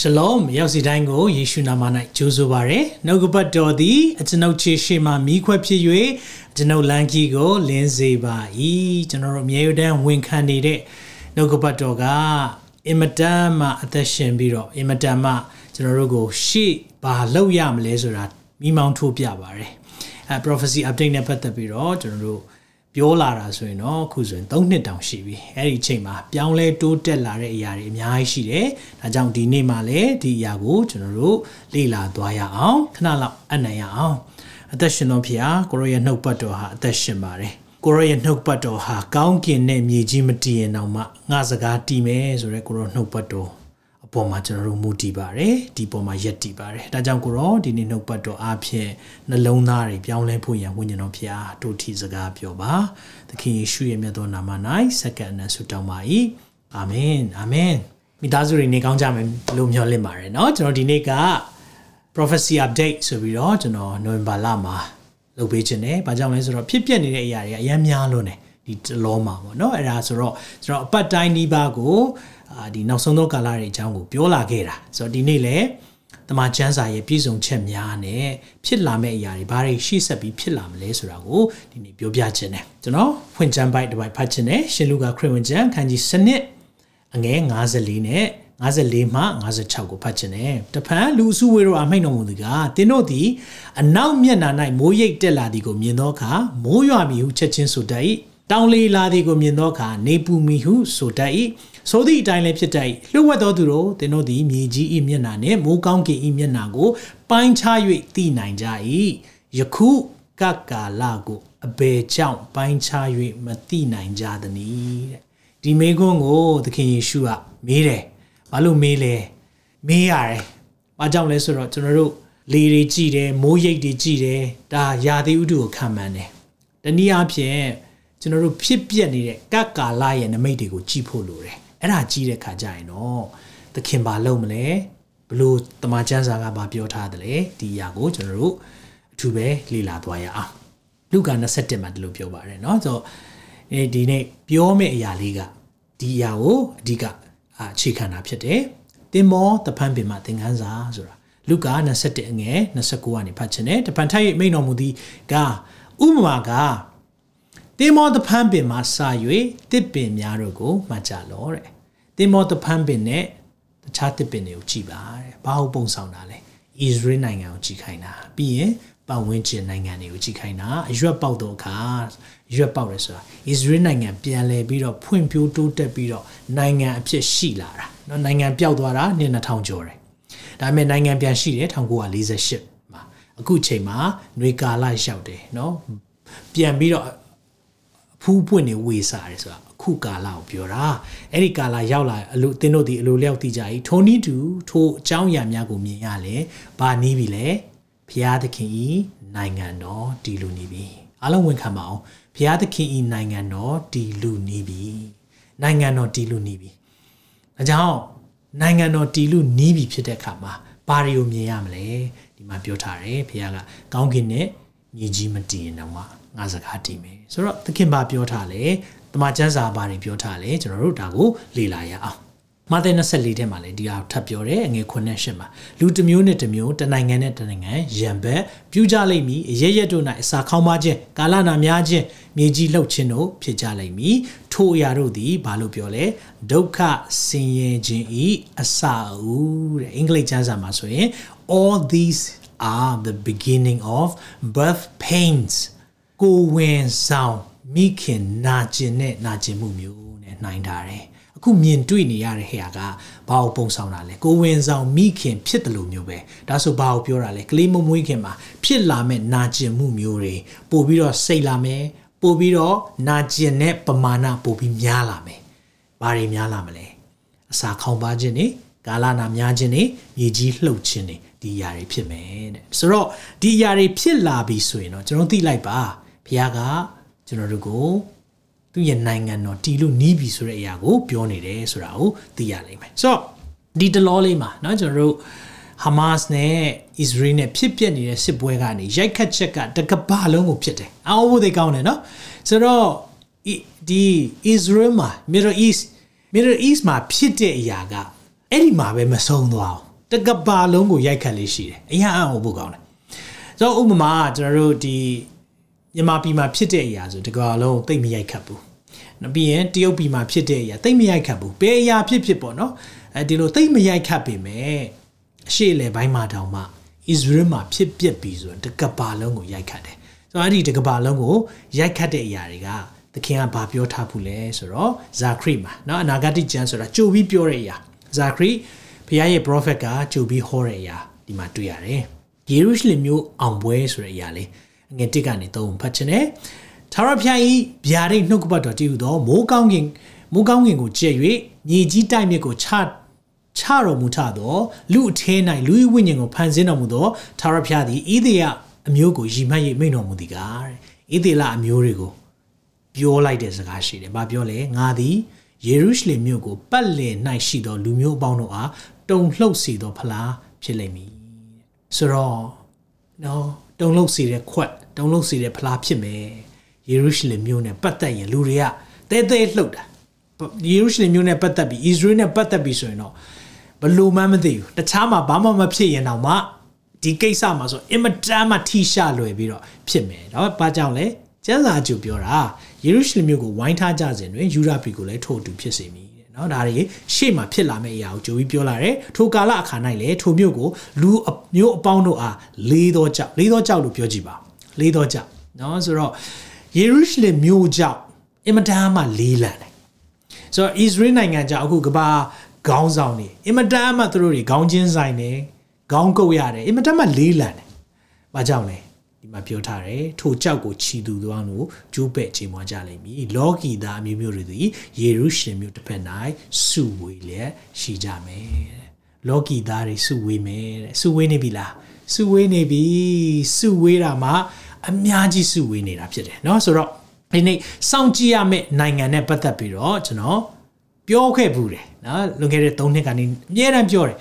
ရှလောမ်ရောက်စီတိုင်းကိုယေရှုနာမ၌ကြိုးဆိုပါရယ်နှုတ်ကပတ်တော်သည်အကျွန်ုပ်ခြေရှိမှမိခွက်ဖြစ်၍ကျွန်ုပ်လမ်းကြီးကိုလင်းစေပါ၏ကျွန်တော်တို့အမြဲတမ်းဝန်ခံနေတဲ့နှုတ်ကပတ်တော်ကအင်မတန်မှအသက်ရှင်ပြီးတော့အင်မတန်မှကျွန်တော်တို့ကိုရှေ့ဘာလုပ်ရမလဲဆိုတာမိမောင်းထိုးပြပါရယ်အဲ prophecy update နဲ့ပတ်သက်ပြီးတော့ကျွန်တော်တို့ ပြောလာတာဆိုရင်တော့အခုဆိုရင်3နှစ်တောင်ရှိပြီအဲ့ဒီအချိန်မှာပြောင်းလဲတိုးတက်လာတဲ့အရာတွေအများကြီးရှိတယ်ဒါကြောင့်ဒီနေ့မှာလည်းဒီအရာကိုကျွန်တော်တို့လေ့လာသွားရအောင်ခဏလောက်အနံ့ရအောင်အသက်ရှင်တော်ဖျားကိုရောရဲ့နှုတ်ပတ်တော်ဟာအသက်ရှင်ပါတယ်ကိုရောရဲ့နှုတ်ပတ်တော်ဟာကောင်းကင်နဲ့မြေကြီးမတည်ရင်တော့မှငါစကားတည်မယ်ဆိုရဲကိုရောနှုတ်ပတ်တော် အပေါ်မှာကျွန်တော်တို့မူတည်ပါတယ်ဒီပေါ်မှာယက်တည်ပါတယ်ဒါကြောင့်ကိုရောဒီနေ့နှုတ်ပတ်တော်အားဖြင့်နှလုံးသားတွေပြောင်းလဲဖို့ရန်ဝိညာဉ်တော်ဖျားတို့ထီစကားပြောပါသခင်ယေရှုရဲ့မြတ်သောနာမ၌စက္ကန့်နဲ့ဆုတောင်းပါ၏အာမင်အာမင်မိသားစုတွေနေကောင်းကြမယ်လို့မျှော်လင့်ပါတယ်เนาะကျွန်တော်ဒီနေ့က prophecy update ဆိုပြီးတော့ကျွန်တော်နိုဝင်ဘာလမှာလုပ်ပေးခြင်းတယ်။ဘာကြောင့်လဲဆိုတော့ဖြစ်ပျက်နေတဲ့အရာတွေကအများများလွန်းတယ် ဒီတလောမှာပေါ့နော်။အဲ့ဒါဆိုတော့ကျွန်တော်အပတ်တိုင်းဒီပါကိုအာဒီနောက်ဆုံးသောကာလတွေအကြောင်းကိုပြောလာခဲ့တာ။ဆိုတော့ဒီနေ့လည်းတမန်ကျမ်းစာရဲ့ပြည့်စုံချက်များနဲ့ဖြစ်လာမယ့်အရာတွေဘာတွေရှေ့ဆက်ပြီးဖြစ်လာမလဲဆိုတာကိုဒီနေ့ပြောပြခြင်းတယ်။ကျွန်တော်ဖွင့်ကျမ်းပိုက်တစ်ပိုက်ဖတ်ခြင်းတယ်။ရှင်လူကာခရစ်ဝင်ကျမ်းခန်းကြီး7နှစ်အငယ်54နဲ့54မှ56ကိုဖတ်ခြင်းနဲ့တဖန်လူစုဝေတို့အမိန့်တော်မူသည်ကတင်းတို့သည်အနောက်မျက်နှာ၌မိုးရိပ်တက်လာသည်ကိုမြင်သောအခါမိုးရွာမည်ဟုချက်ချင်းဆိုတတ်၏ တောင်လေလာသည်ကိုမြင်သောအခါနေပူမီဟုဆိုတတ်၏ဆိုသည့်အတိုင်းလည်းဖြစ်တတ်၏လှုပ်ဝက်သောသူတို့တင်းတို့သည်မြေကြီး၏မျက်နှာနှင့်မိုးကောင်းကင်၏မျက်နှာကို ပိုင်းခြား၍သိနိုင်ကြ၏ယခုကကာလကိုအဘယ်ကြောင့်ပိုင်းခြား၍မသိနိုင်ကြသနည်းတဲ့ဒီမေခွန်းကိုသခင်ယေရှုကမေးတယ်ဘာလို့မေးလဲမေးရတယ်။ဘာကြောင့်လဲဆိုတော့ကျွန်တော်တို့လေတွေကြည့်တယ်မိုးရိပ်တွေကြည့်တယ်ဒါရာသီဥတုကိုခံမှန်းတယ်။တနည်းအားဖြင့် ကျွန်တော်တို့ဖြစ်ပျက်နေတဲ့ကပ်ကာလရဲ့နမိတ်တွေကိုကြည့်ဖို့လိုတယ်။အဲ့ဒါကြည့်တဲ့ခါကျရင်တော့သခင်ဘာလုပ်မလဲဘလို့တမန်ကျမ်းစာကဘာပြောထားတယ်လဲဒီအရာကိုကျွန်တော်တို့အထူးပဲလေ့လာသွားရအောင်။လူကာ27မှာဒီလိုပြောပါတယ်เนาะဆိုတော့အဲဒီနေ့ပြောမယ့်အရာလေးကဒီအရာကိုအဓိကအခြေခံတာဖြစ်တယ်။တင်မောတဖန်ပင်မှာသင်ခန်းစာဆိုတာလူကာ21အငယ်29ကနေဖတ်ချင်တယ်။တဖန်ထိုက်မိန်တော်မူသည်ကဥပမာက တင်မောတဖန်ပင်မှာစာ၍တစ်ပင်များတို့ကိုမှတ်ကြလောတဲ့။တင်မောတဖန်ပင်နဲ့တခြားတစ်ပင်တွေကိုကြည်ပါတဲ့။ဘာဟုတ်ပုံဆောင်တာလဲ။ဣသရေလနိုင်ငံကိုကြည်ခိုင်းတာ။ပြီးရင်ပတ်ဝန်းကျင်နိုင်ငံတွေကိုကြည်ခိုင်းတာအရွက်ပေါက်တော့အခါရွက်ပေါက်ရဲဆိုတာဣသရေလနိုင်ငံပြန်လည်ပြီးတော့ဖွံ့ဖြိုးတိုးတက်ပြီးတော့နိုင်ငံအဖြစ်ရှိလာတာเนาะနိုင်ငံပျောက်သွားတာနှစ်2000ကျော်တယ်ဒါပေမဲ့နိုင်ငံပြန်ရှိတယ်1948မှာအခုချိန်မှာຫນွေကာလရောက်တယ်เนาะပြန်ပြီးတော့ ဖူးပွင့်နေဝေစားတယ်ဆိုတာအခုကာလကိုပြောတာအဲ့ဒီကာလရောက်လာအလိုတင်းတို့ဒီအလိုလျောက်သိကြ၏ထိုနည်းတူထိုအကြောင်းအရာများကိုမြင်ရလေဘာနည်းပြီလဲဖျားသခင်ဤနိုင်ငံတော်ဒီလူနေပြီအားလုံးဝန်ခံပါအောင်ဘုရားသခင်ဤနိုင်ငံတော်တည်လူနေပြီနိုင်ငံတော်တည်လူနေပြီအကြောင်းနိုင်ငံတော်တည်လူနေပြီဖြစ်တဲ့အခါမှာဘာတွေကိုမြင်ရမလဲဒီမှာပြောထားတယ်ဘုရားကကောင်းကင်နဲ့မြေကြီးမတည်ရင်တော့ငါစကားတည်မယ် ဆိုတော့သခင်ဘာပြောထားလဲတမန်ကျမ်းစာဘာတွေပြောထားလဲကျွန်တော်တို့ဒါကိုလေ့လာရအောင်မာသဲ24ထဲမှာလည်းဒီဟာထပ်ပြောတယ်အငယ်9နဲ့10မှာလူတစ်မျိုးနဲ့တစ်မျိုးတနိုင်ငံနဲ့တနိုင်ငံရံဘက်ပြူကြလိမ့်မည်အရရက်တို့၌အစာခေါင်းပါခြင်းကာလနာများခြင်းမြေကြီးလှုပ်ခြင်းတို့ဖြစ်ကြလိမ့်မည်ထိုအရာတို့သည်ဘာလို့ပြောလဲဒုက္ခဆင်းရဲခြင်းဤအစအဦးတဲ့အင်္ဂလိပ်ကျမ်းစာမှာဆိုရင် all these are the beginning of birth pains ကိုဝင်ဆောင်မိခင်နာကျင်နဲ့နာကျင်မှုမျိုးနဲ့နှိုင်းထားတယ်အခုမြင်တွေ့နေရတဲ့ဟရာကဘာကိုပုံဆောင်တာလဲကိုဝင်ဆောင်မိခင်ဖြစ်တယ်လို့မျိုးပဲဒါဆိုဘာကိုပြောတာလဲကလေးမမွေးခင်မှာဖြစ်လာမဲ့နာကျင်မှုမျိုးတွေပို့ပြီးတော့စိတ်လာမယ်ပို့ပြီးတော့နာကျင်တဲ့ပမာဏပို့ပြီးများလာမယ်ဘာတွေများလာမလဲအစာခေါင်းပါခြင်းနေကာလနာများခြင်းနေမြေကြီးလှုပ်ခြင်းနေဒီຢာတွေဖြစ်မယ်တဲ့ဆိုတော့ဒီຢာတွေဖြစ်လာပြီဆိုရင်တော့ကျွန်တော်သိလိုက်ပါ ဘုရားကကျွန်တော်တို့ကိုသူ သူ့ရဲ့နိုင်ငံတော်တီလို့နီးပြီဆိုတဲ့အရာကိုပြောနေတယ်ဆိုတာကိုသိရလိမ့်မယ်ဆိုတော့ဒီတလောလေးမှာเนาะကျွန်တော်တို့ Hamas နဲ့ Israel နဲ့ဖြစ်ပျက်နေတဲ့စစ်ပွဲကနေရိုက်ခတ်ချက်ကတကဘာလုံးကိုဖြစ်တယ်။အော်ဘိုသိကောင်းတယ်နော်။ဆိုတော့ဒီ Israel မှာ Middle East Middle East မှာဖြစ်တဲ့အရာကအဲ့ဒီမှာပဲမဆုံးသွားအောင်တကဘာလုံးကိုရိုက်ခတ်လေးရှိတယ်။အရာအော်ဘိုကောင်းတယ်။ဆိုတော့ဥပမာကျွန်တော်တို့ဒီ မြန်မာပြည်မှာဖြစ်တဲ့အရာဆိုတကဘာလုံးသိမ့်မရိုက်ခတ်ဘူး။နောက်ပြီးရင်တရုတ်ပြည်မှာဖြစ်တဲ့အရာသိမ့်မရိုက်ခတ်ဘူး။ဘယ်အရာဖြစ်ဖြစ်ပေါ့နော်။အဲဒီလိုသိမ့်မရိုက်ခတ်ပေမဲ့အရှိလေဘိုင်းမှာတောင်မှ Israel မှာဖြစ်ပျက်ပြီဆိုရင်တကဘာလုံးကိုရိုက်ခတ်တယ်။ဆိုတော့အဲ့ဒီတကဘာလုံးကိုရိုက်ခတ်တဲ့အရာတွေကသခင်ကဘာပြောထားဘူးလဲဆိုတော့ဇာခရိမှာเนาะအနာဂတ်ကျမ်းဆိုတာကြိုပြီးပြောတဲ့အရာဇာခရိဖခင်ရဲ့ prophet ကကြိုပြီးဟောတဲ့အရာဒီမှာတွေ့ရတယ်။ယေရုရှလင်မြို့အောင်ပွဲဆိုတဲ့အရာလေး ငယ်တစ်ကနေသုံးဖတ်ချင်တယ်။သာရဖျားဤဗျာဒိတ်နှုတ်ကပတ်တော်တည်ဟူသောမိုးကောင်းကင်မိုးကောင်းကင်ကိုကျက်၍မြေကြီးတိုက်မြစ်ကိုချချတော်မူထသောလူအထဲ၌လူဝိညာဉ်ကိုဖန်ဆင်းတော်မူသောသာရဖျားသည်ဣသေယအမျိုးကိုရည်မှတ်၍မိန့်တော်မူသည်ကားတဲ့ဣသေလအမျိုးတွေကိုပြောလိုက်တဲ့စကားရှိတယ်။ဘာပြောလဲငါသည်ယေရုရှလင်မြို့ကိုပတ်လည်၌ရှိသောလူမျိုးအပေါင်းတို့အားတုံလှုပ်စေသောဖလားဖြစ်လိမ့်မည်။ဆိုတော့နော် တုံလုံးစီတဲ့ခွက်တုံလုံးစီတဲ့ဖလားဖြစ်မယ်ယေရုရှလင်မြို့နဲ့ပတ်သက်ရင်လူတွေကတဲတဲလှုပ်တာယေရုရှလင်မြို့နဲ့ပတ်သက်ပြီးဣသရေလနဲ့ပတ်သက်ပြီးဆိုရင်တော့ဘလို့မှမသိဘူးတခြားမှာဘာမှမဖြစ်ရင်တော့မှဒီကိစ္စမှာဆိုအင်မတန်မှထိရှလွယ်ပြီးတော့ဖြစ်မယ်တော့ဘာကြောင့်လဲကျမ်းစာကျူပြောတာယေရုရှလင်မြို့ကိုဝိုင်းထားကြစဉ်တွင်ယူဒာပြည်ကိုလည်းထို့အတူဖြစ်စေမည် နော်ဒါတွေရှေ့မှာဖြစ်လာမယ့်အရာကိုဂျိုကြီးပြောလာတယ်ထိုကာလအခါ၌လည်းထိုမြို့ကိုလူမျိုးအပေါင်းတို့အားလေးသောကြောက်လေးသောကြောက်လို့ပြောကြည့်ပါလေးသောကြောက်နော်ဆိုတော့ယေရုရှလင်မြို့ကြောက်အင်မတန်မှလေးလံတယ်ဆိုတော့ဣသရေလနိုင်ငံကြောက်အခုကဘာခေါင်းဆောင်နေအင်မတန်မှသူတို့တွေခေါင်းချင်းဆိုင်နေခေါင်းကုပ်ရတယ်အင်မတန်မှလေးလံတယ်။ဘာကြောင့်လဲ ဒီမှာပြောထားတယ်ထိုကြောက်ကိုခြီသူသောအောင်တို့ကျိုးပဲ့ချိန်မွားကြလိမ့်မည်။လောကီသားအမျိုးမျိုးတွေသည်ယေရုရှလင်မြို့တစ်ဖက်၌စုဝေးလျက်ရှိကြမယ်။လောကီသားတွေစုဝေးမယ်တဲ့။စုဝေးနေပြီလား။စုဝေးနေပြီ။စုဝေးတာမှအများကြီးစုဝေးနေတာဖြစ်တယ်เนาะဆိုတော့ဒီနေ့စောင့်ကြည့်ရမယ့်နိုင်ငံနဲ့ပတ်သက်ပြီးတော့ကျွန်တော်ပြောခဲ့ဘူးတယ်နော်လွန်ခဲ့တဲ့3နှစ်ကနေအများအားပြောတယ်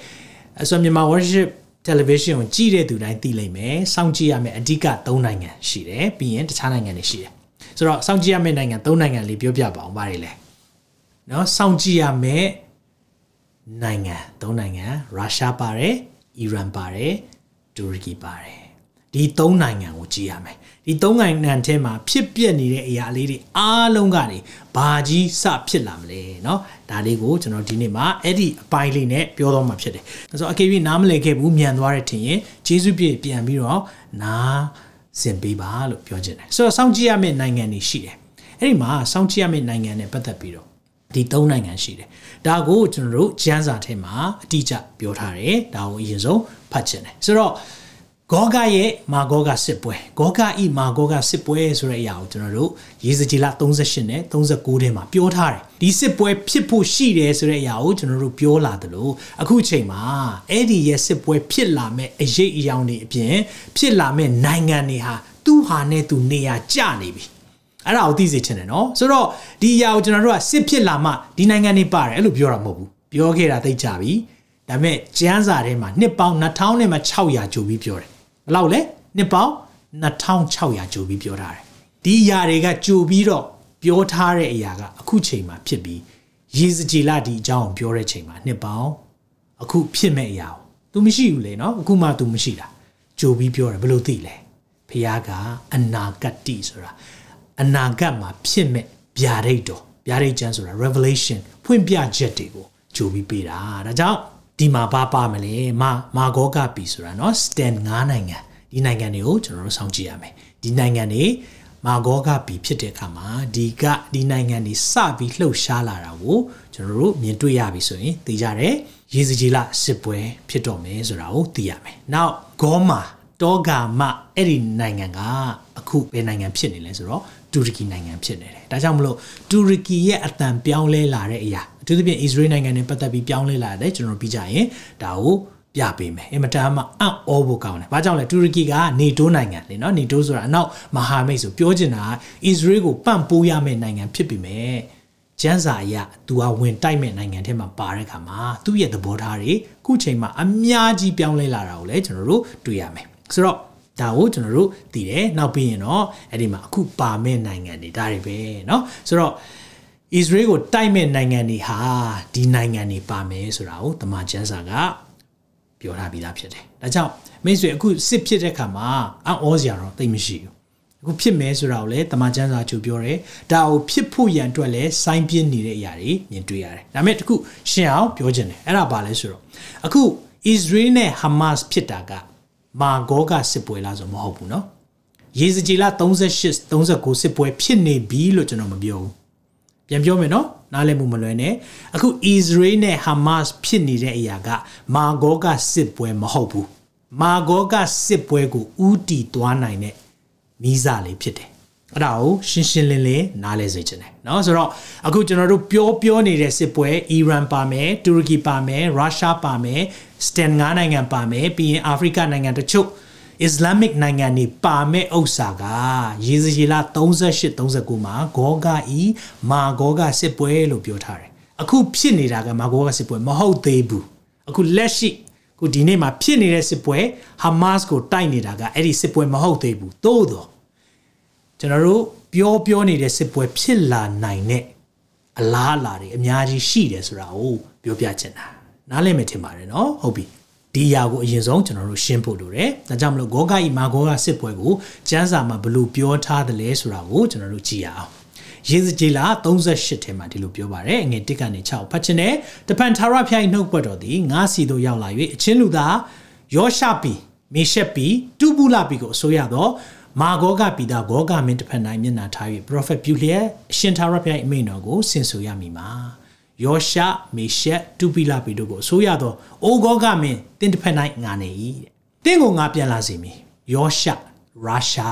အဲဆိုမြန်မာ worship television ကိုကြည့်တဲ့သူတိုင်းသိလိမ့်မယ်စောင့်ကြည့်ရမယ့်အဓိက3နိုင်ငံရှိတယ်ပြီးရင်တခြားနိုင်ငံတွေရှိတယ်ဆိုတော့စောင့်ကြည့်ရမယ့်နိုင်ငံ3နိုင်ငံလေးပြောပြပါအောင်ပါတယ်လေနော်စောင့်ကြည့်ရမယ့်နိုင်ငံ3နိုင်ငံရုရှားပါတယ်အီရန်ပါတယ်တူရကီပါတယ် ဒီ၃နိုင်ငံကိုကြည့်ရမယ်ဒီ၃နိုင်ငံထဲမှာဖြစ်ပျက်နေတဲ့အရာလေးတွေအားလုံးကနေဘာကြီးစဖြစ်လာမလဲเนาะဒါလေးကိုကျွန်တော်ဒီနေ့မှာအဲ့ဒီအပိုင်းလေးနဲ့ပြောတော့မှာဖြစ်တယ်ဆိုတော့အကေပြီးနားမလည်ခဲ့ဘူးမြန်သွားတဲ့ထင်ရင်ဂျေစုပြည့်ပြန်ပြီးတော့နားစင်ပေးပါလို့ပြောချင်တယ်ဆိုတော့စောင့်ကြည့်ရမယ့်နိုင်ငံတွေရှိတယ်အဲ့ဒီမှာစောင့်ကြည့်ရမယ့်နိုင်ငံနဲ့ပတ်သက်ပြီးတော့ဒီ၃နိုင်ငံရှိတယ်ဒါကိုကျွန်တော်တို့ကျမ်းစာထဲမှာအတိအကျပြောထားတယ်ဒါကိုအရင်ဆုံးဖတ်ချင်တယ်ဆိုတော့ ဂောဂရဲ့မာဂောဂစစ်ပွဲဂောဂဤမာဂောဂစစ်ပွဲဆိုတဲ့အရာကိုကျွန်တော်တို့ရေစကြည်လ38နဲ့39ထဲမှာပြောထားတယ်ဒီစစ်ပွဲဖြစ်ဖို့ရှိတယ်ဆိုတဲ့အရာကိုကျွန်တော်တို့ပြောလာတယ်လို့အခုချိန်မှာအဲ့ဒီရဲ့စစ်ပွဲဖြစ်လာမဲ့အရေးအယောင်တွေအပြင်ဖြစ်လာမဲ့နိုင်ငံတွေဟာသူ့ဟာနဲ့သူနေရာကျနေပြီအဲ့ဒါကိုသိစေချင်တယ်နော်ဆိုတော့ဒီအရာကိုကျွန်တော်တို့ကစစ်ဖြစ်လာမှဒီနိုင်ငံတွေပါတယ်အဲ့လိုပြောတာမဟုတ်ဘူးပြောခဲ့တာသိကြပြီဒါပေမဲ့ကျမ်းစာထဲမှာနှစ်ပေါင်း2000နဲ့မှ600ကျော်ပြီးပြောတယ် ဘယ်လောက်လဲနှစ်ပေါင်း2600ကြိုပြီးပြောထားတယ်ဒီအရာတွေကကြိုပြီးတော့ပြောထားတဲ့အရာကအခုချိန်မှာဖြစ်ပြီးရေစကြည်လာဒီအကြောင်းပြောတဲ့ချိန်မှာနှစ်ပေါင်းအခုဖြစ်မဲ့အရာကို तू မရှိဘူးလေနော်အခုမှ तू မရှိတာကြိုပြီးပြောတယ်ဘယ်လိုသိလဲဖះကအနာဂတ်တိဆိုတာအနာဂတ်မှာဖြစ်မဲ့ဗျာဒိတ်တော်ဗျာဒိတ်ကျမ်းဆိုတာ revelation ဖွင့်ပြချက်တွေကိုကြိုပြီးပေးတာဒါကြောင့် ဒီမှာပါပါမလဲမာမာဂောကပီဆိုတာเนาะ stand 9နိုင်ငံဒီနိုင်ငံတွေကိုကျွန်တော်တို့စောင့်ကြည့်ရမယ်ဒီနိုင်ငံတွေမာဂောကပီဖြစ်တဲ့အခါမှာဒီကဒီနိုင်ငံတွေစပြီးလှုပ်ရှားလာတာကိုကျွန်တော်တို့မြင်တွေ့ရပြီဆိုရင်သိကြတယ်ရေစကြီးလစစ်ပွဲဖြစ်တော့မယ်ဆိုတာကိုသိရမယ်နောက်ဂောမာတောဂါမအဲ့ဒီနိုင်ငံကအခုဘယ်နိုင်ငံဖြစ်နေလဲဆိုတော့တူရကီနိုင်ငံဖြစ်နေတယ်ဒါကြောင့်မလို့တူရကီရဲ့အတန်ပြောင်းလဲလာတဲ့အရာအ ထူးသဖြင့် Israel နိုင်ငံနဲ့ပတ်သက်ပြီးပြောင်းလဲလာတယ်ကျွန်တော်တို့ပြီးကြရင်ဒါကို ပြပေးမယ်အင်မတန်မှအံ့ဩဖို့ကောင်းတယ်။ဘာကြောင့်လဲတူရကီကနေတိုးနိုင်ငံလေနော်နေတိုးဆိုတာအနောက်မဟာမိတ်ဆိုပြောချင်တာအစ္စရေးကိုပံ့ပိုးရမယ့်နိုင်ငံဖြစ်ပြီမဲ့ကျန်းစာအရသူကဝင်တိုက်မဲ့နိုင်ငံထဲမှာပါတဲ့ခါမှာသူ့ရဲ့သဘောထားတွေခုချိန်မှာအများကြီးပြောင်းလဲလာတာကိုလည်းကျွန်တော်တို့တွေ့ရမယ်။ဆိုတော့ဒါကိုကျွန်တော်တို့သိတယ်နောက်ပြီးရင်တော့အဲ့ဒီမှာအခုပါမဲ့နိုင်ငံတွေဒါတွေပဲเนาะဆိုတော့ အစ္စရေးကိုတိုက်မဲ့နိုင်ငံတွေဟာဒီနိုင်ငံတွေပါမယ်ဆိုတာကိုတမန်ကျမ်းစာကပြောထားပြီးသားဖြစ်တယ်။ဒါကြောင့်မိတ်ဆွေအခုစစ်ဖြစ်တဲ့ခါမှာအံ့ဩစရာတော့သိမရှိဘူး။အခုဖြစ်မယ်ဆိုတာကိုလည်းတမန်ကျမ်းစာချုပ်ပြောတယ်။ဒါကိုဖြစ်ဖို့ရန်အတွက်လည်းစိုင်းပြင်းနေတဲ့အရာတွေမြင်တွေ့ရတယ်။ဒါမဲ့တခုရှင်းအောင်ပြောခြင်းတယ်။အဲ့ဒါပါလဲဆိုတော့အခုအစ္စရေးနဲ့ဟာမတ်ဖြစ်တာကမာဂေါကစစ်ပွဲလားဆိုမဟုတ်ဘူးနော်။ရေစကြည်လ38 39စစ်ပွဲဖြစ်နေပြီလို့ကျွန်တော်မပြောဘူး။ ပြန်ပြောမယ်နော်နားလည်မှုမလွယ်နဲ့အခု Israel နဲ့ Hamas ဖြစ်နေတဲ့အရာကမာဂောကစစ်ပွဲမဟုတ်ဘူးမာဂောကစစ်ပွဲကိုဥတီသွားနိုင်တဲ့နီးစာလေးဖြစ်တယ်အဲ့ဒါကိုရှင်းရှင်းလင်းလင်းနားလဲစေချင်တယ်เนาะဆိုတော့အခုကျွန်တော်တို့ပြောပြောနေတဲ့စစ်ပွဲအီရန်ပါမယ်တူရကီပါမယ်ရုရှားပါမယ်စတန်ငါးနိုင်ငံပါမယ်ပြီးရင်အာဖရိကနိုင်ငံတချို့ Islamic နိုင်ငံတွေပါမဲ့ဥစ္စာကရေစရီလာ38 39မှာဂောဂဤမာဂောဂစစ်ပွဲလို့ပြောထားတယ်အခုဖြစ်နေတာကမာဂောဂစစ်ပွဲမဟုတ်သေးဘူးအခုလက်ရှိခုဒီနေ့မှာဖြစ်နေတဲ့စစ်ပွဲ Hamas ကိုတိုက်နေတာကအဲ့ဒီစစ်ပွဲမဟုတ်သေးဘူးသို့တော့ကျွန်တော်တို့ပြောပြောနေတဲ့စစ်ပွဲဖြစ်လာနိုင်တဲ့အလားအလာတွေအများကြီးရှိတယ်ဆိုတာကိုပြောပြချင်တာနားလည်မယ်ထင်ပါတယ်နော်ဟုတ်ပြီ ဒီအရာကိုအရင်ဆုံးကျွန်တော်တို့ရှင်းဖို့လိုတယ်။ဒါကြောင့်မလို့ဂောဂဤမာဂောဂစစ်ပွဲကိုကျမ်းစာမှာဘလို့ပြောထားတယ်လဲဆိုတာကိုကျွန်တော်တို့ကြည့်ရအောင်။ယေဇကျေလာ38ထဲမှာဒီလိုပြောပါတယ်။ငွေ1ကနေ6ဖတ်ခြင်းနဲ့တပန်ထာရဖျိုင်နှုတ်ပတ်တော်သည်ငါစီတို့ရောက်လာ၍အချင်းလူသားယောရှပီမေရှက်ပီတူဘူးလာပီကိုအစိုးရသောမာဂောဂပိတာဂောဂမင်းတစ်ဖက်၌မျက်နှာထား၍ prophet ပြုလျက်အရှင်ထာရဖျိုင်အမိန်တော်ကိုဆင်ဆိုရမည်မှာ။ ယောရှမေရှက်တူပိလပေတို့ကိုအစိုးရသောအိုဂောကမင်းတင်တစ်ဖက်၌ငါနေ၏တဲ့။တင့်ကိုငါပြန်လာစေမည်။ယောရှရာရှာ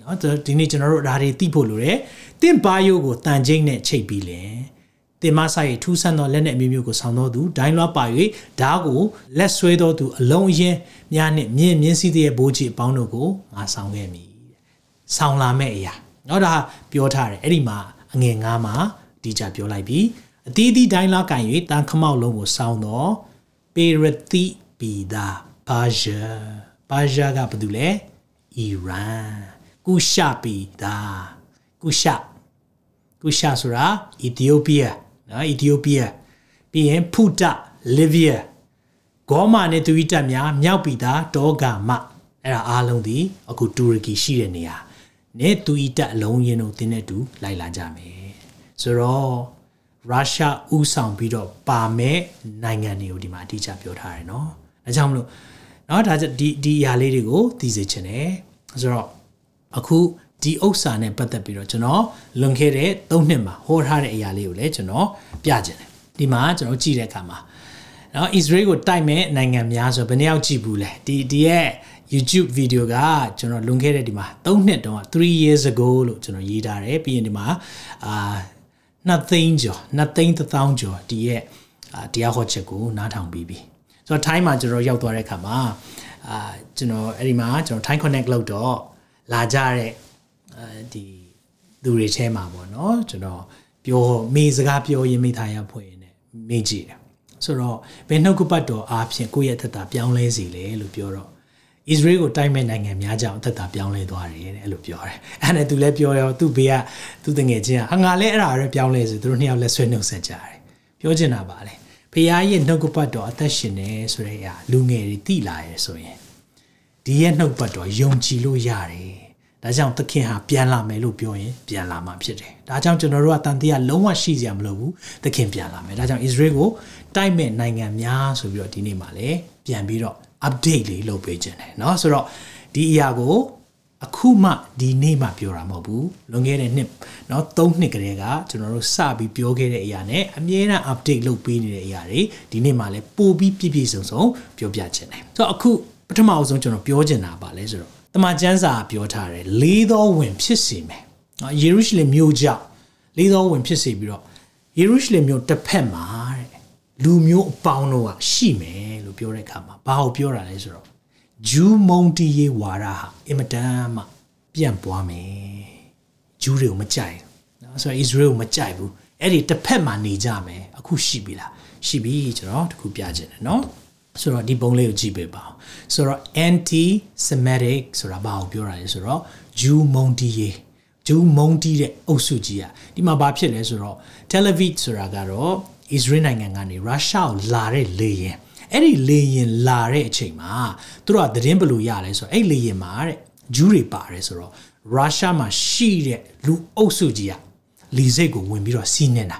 နော်ဒီနေ့ကျွန်တော်တို့ဒါတွေသိဖို့လိုတယ်။တင့်ဘာယိုကိုတန်ကျိန်းနဲ့ချိတ်ပြီးလင်။တင်မဆိုင်ထူးဆန်းသောလက်နဲ့အမျိုးမျိုးကိုဆောင်တော်သူဒိုင်းလွားပါ၍ဓားကိုလက်ဆွဲတော်သူအလုံးအင်းများနှင့်မြင်းမြင်းစည်းတဲ့ဘိုးကြီးအပေါင်းတို့ကိုငါဆောင်ခဲ့မည်။ဆောင်လာမဲ့အရာ။နော်ဒါပြောထားတယ်။အဲ့ဒီမှာအငယ်ငါးမှာဒီကြပြောလိုက်ပြီး။ အသီးသီးတိုင်းလာကန်၍တန်ခမောက်လုံးကိုစောင်းတော့ပေရတိပီဒါဘာဂျာဘာဂျာကဘာတူလဲအီရန်ကုရှာပီဒါကုရှာကုရှာဆိုတာအီသီယိုးပီးယားနော်အီသီယိုးပီးယားပြီးရင်ဖူတာလီဗီယာဂေါမာနဲ့တူဝီတက်များမြောက်ပီတာဒေါဂါမအဲ့ဒါအားလုံးဒီအခုတူရကီရှိတဲ့နေရာနဲ့တူအီတက်အလုံးရင်းတို့တင်းတဲ့တူလိုက်လာကြမယ်ဆိုတော့ ရုရှားဥဆောင်ပြီးတော့ပါမဲ့နိုင်ငံတွေကိုဒီမှာအတိအကျပြောထားတယ်เนาะအဲကြောင့်မလို့เนาะဒါဒီဒီအရာလေးတွေကိုသိစေချင်တယ်ဆိုတော့အခုဒီဥစ္စာနဲ့ပတ်သက်ပြီးတော့ကျွန်တော်လွန်ခဲ့တဲ့၃နှစ်မှာဟောထားတဲ့အရာလေးကိုလည်းကျွန်တော်ပြချင်တယ်ဒီမှာကျွန်တော်ကြည့်တဲ့အခါမှာเนาะ Israel ကိုတိုက်မဲ့နိုင်ငံများဆိုဘယ်နှယောက်ကြည့်ဘူးလဲဒီဒီရဲ့ YouTube video ကကျွန်တော်လွန်ခဲ့တဲ့ဒီမှာ3နှစ်တုန်းက3 years ago လို့ကျွန်တော်ရေးထားတယ်ပြီးရင်ဒီမှာအာ နှစ်သိန်းကျော်နှစ်သိန်းတစ်သောင်းကျော်ဒီရဲ့တရားဟောချက်ကိုနားထောင်ပြီးပြီဆိုတော့ time မှာကျွန်တော်ရောက်သွားတဲ့အခါမှာအာကျွန်တော်အဲ့ဒီမှာကျွန်တော် time connect လုပ်တော့လာကြတဲ့အဲဒီသူတွေထဲမှာပေါ့နော်ကျွန်တော်ပြောမေစကားပြောရင်မိသားရဖွင့်နေမေ့ကြည့်တယ်ဆိုတော့ဘယ်နှုတ်ကပတ်တော်အားဖြင့်ကိုယ့်ရဲ့သက်တာပြောင်းလဲစီလေလို့ပြောတော့ Israel ကိုတိုက်မဲ့နိုင်ငံများကြောင့်အသက်တာပြောင်းလဲသွားတယ်တဲ့အဲ့လိုပြောတယ်အဲ့နဲ့သူလည်းပြောရောသူ့ဘေးကသူ့တငယ်ချင်းကငါလည်းအဲ့ဒါရပြောင်းလဲဆိုသူတို့နှစ်ယောက်လည်းဆွေးနွေးဆက်ကြတယ်ပြောချင်တာပါလေဖခင်ရဲ့နှုတ်ကပတ်တော်အသက်ရှင်နေဆိုတဲ့အရာလူငယ်တွေသိလာရဲဆိုရင်ဒီရဲ့နှုတ်ပတ်တော်ယုံကြည်လို့ရတယ်ဒါကြောင့်သခင်ဟာပြန်လာမယ်လို့ပြောရင်ပြန်လာမှာဖြစ်တယ်ဒါကြောင့်ကျွန်တော်တို့ကတန်တရားလုံးဝရှိစရာမလိုဘူးသခင်ပြန်လာမယ်ဒါကြောင့် Israel ကိုတိုက်မဲ့နိုင်ငံများဆိုပြီးတော့ဒီနေ့မှာလည်းပြန်ပြီးတော့ update လေးလုပ်ပေးခြင်းတယ်เนาะဆိုတော့ဒီအရာကိုအခုမှဒီနေ့မှပြောတာမဟုတ်ဘူးလွန်ခဲ့တဲ့နှစ်เนาะ၃နှစ်ကလေးကကျွန်တော်တို့စပြီးပြောခဲ့တဲ့အရာနဲ့အမြဲတမ်း update လုပ်ပေးနေတဲ့အရာတွေဒီနေ့မှလည်းပို့ပြီးပြည့်ပြည့်စုံစုံပြောပြခြင်းတယ်ဆိုတော့အခုပထမအဆုံးကျွန်တော်ပြောချင်တာပါလဲဆိုတော့တမန်ကျမ်းစာပြောထားတယ်လေးသောဝင်ဖြစ်စေမယ်เนาะယေရုရှလင်မြို့ကြောင့်လေးသောဝင်ဖြစ်စေပြီးတော့ယေရုရှလင်မြို့တစ်ဖက်မှာတဲ့ လူမျိုးအပေါင်းတို့ကရှိမယ်လို့ပြောတဲ့အခါမှာဘာကိုပြောတာလဲဆိုတော့ဂျူးမုန်တီရေးဝါဒဟာအင်မတန်မှပြန့်ပွားမယ်ဂျူးတွေကိုမကြိုက်ဘူးနော်ဆိုတော့ Israel ကိုမကြိုက်ဘူးအဲ့ဒီတစ်ဖက်မှာနေကြမယ်အခုရှိပြီလားရှိပြီကျွန်တော်တခုပြချင်တယ်နော်ဆိုတော့ဒီပုံလေးကိုကြည့်ပေးပါအောင်ဆိုတော့ anti semitic ဆိုတာဘာကိုပြောတာလဲဆိုတော့ဂျူးမုန်တီရေးဂျူးမုန်တီးတဲ့အုပ်စုကြီးอ่ะဒီမှာဘာဖြစ်လဲဆိုတော့ Tel Aviv ဆိုတာကတော့ Israel နိုင်ငံကနေရုရှားကိုလာတဲ့လေယာဉ်အဲ့ဒီလေယာဉ်လာတဲ့အချိန်မှာသူတို့ကသတင်းဘယ်လိုရလဲဆိုတော့အဲ့လေယာဉ်မှာတဲ့ဂျူးတွေပါတယ်ဆိုတော့ရုရှားမှာရှိတဲ့လူအုပ်စုကြီးอ่ะလီစိတ်ကိုဝင်ပြီးတော့စီးနေတာ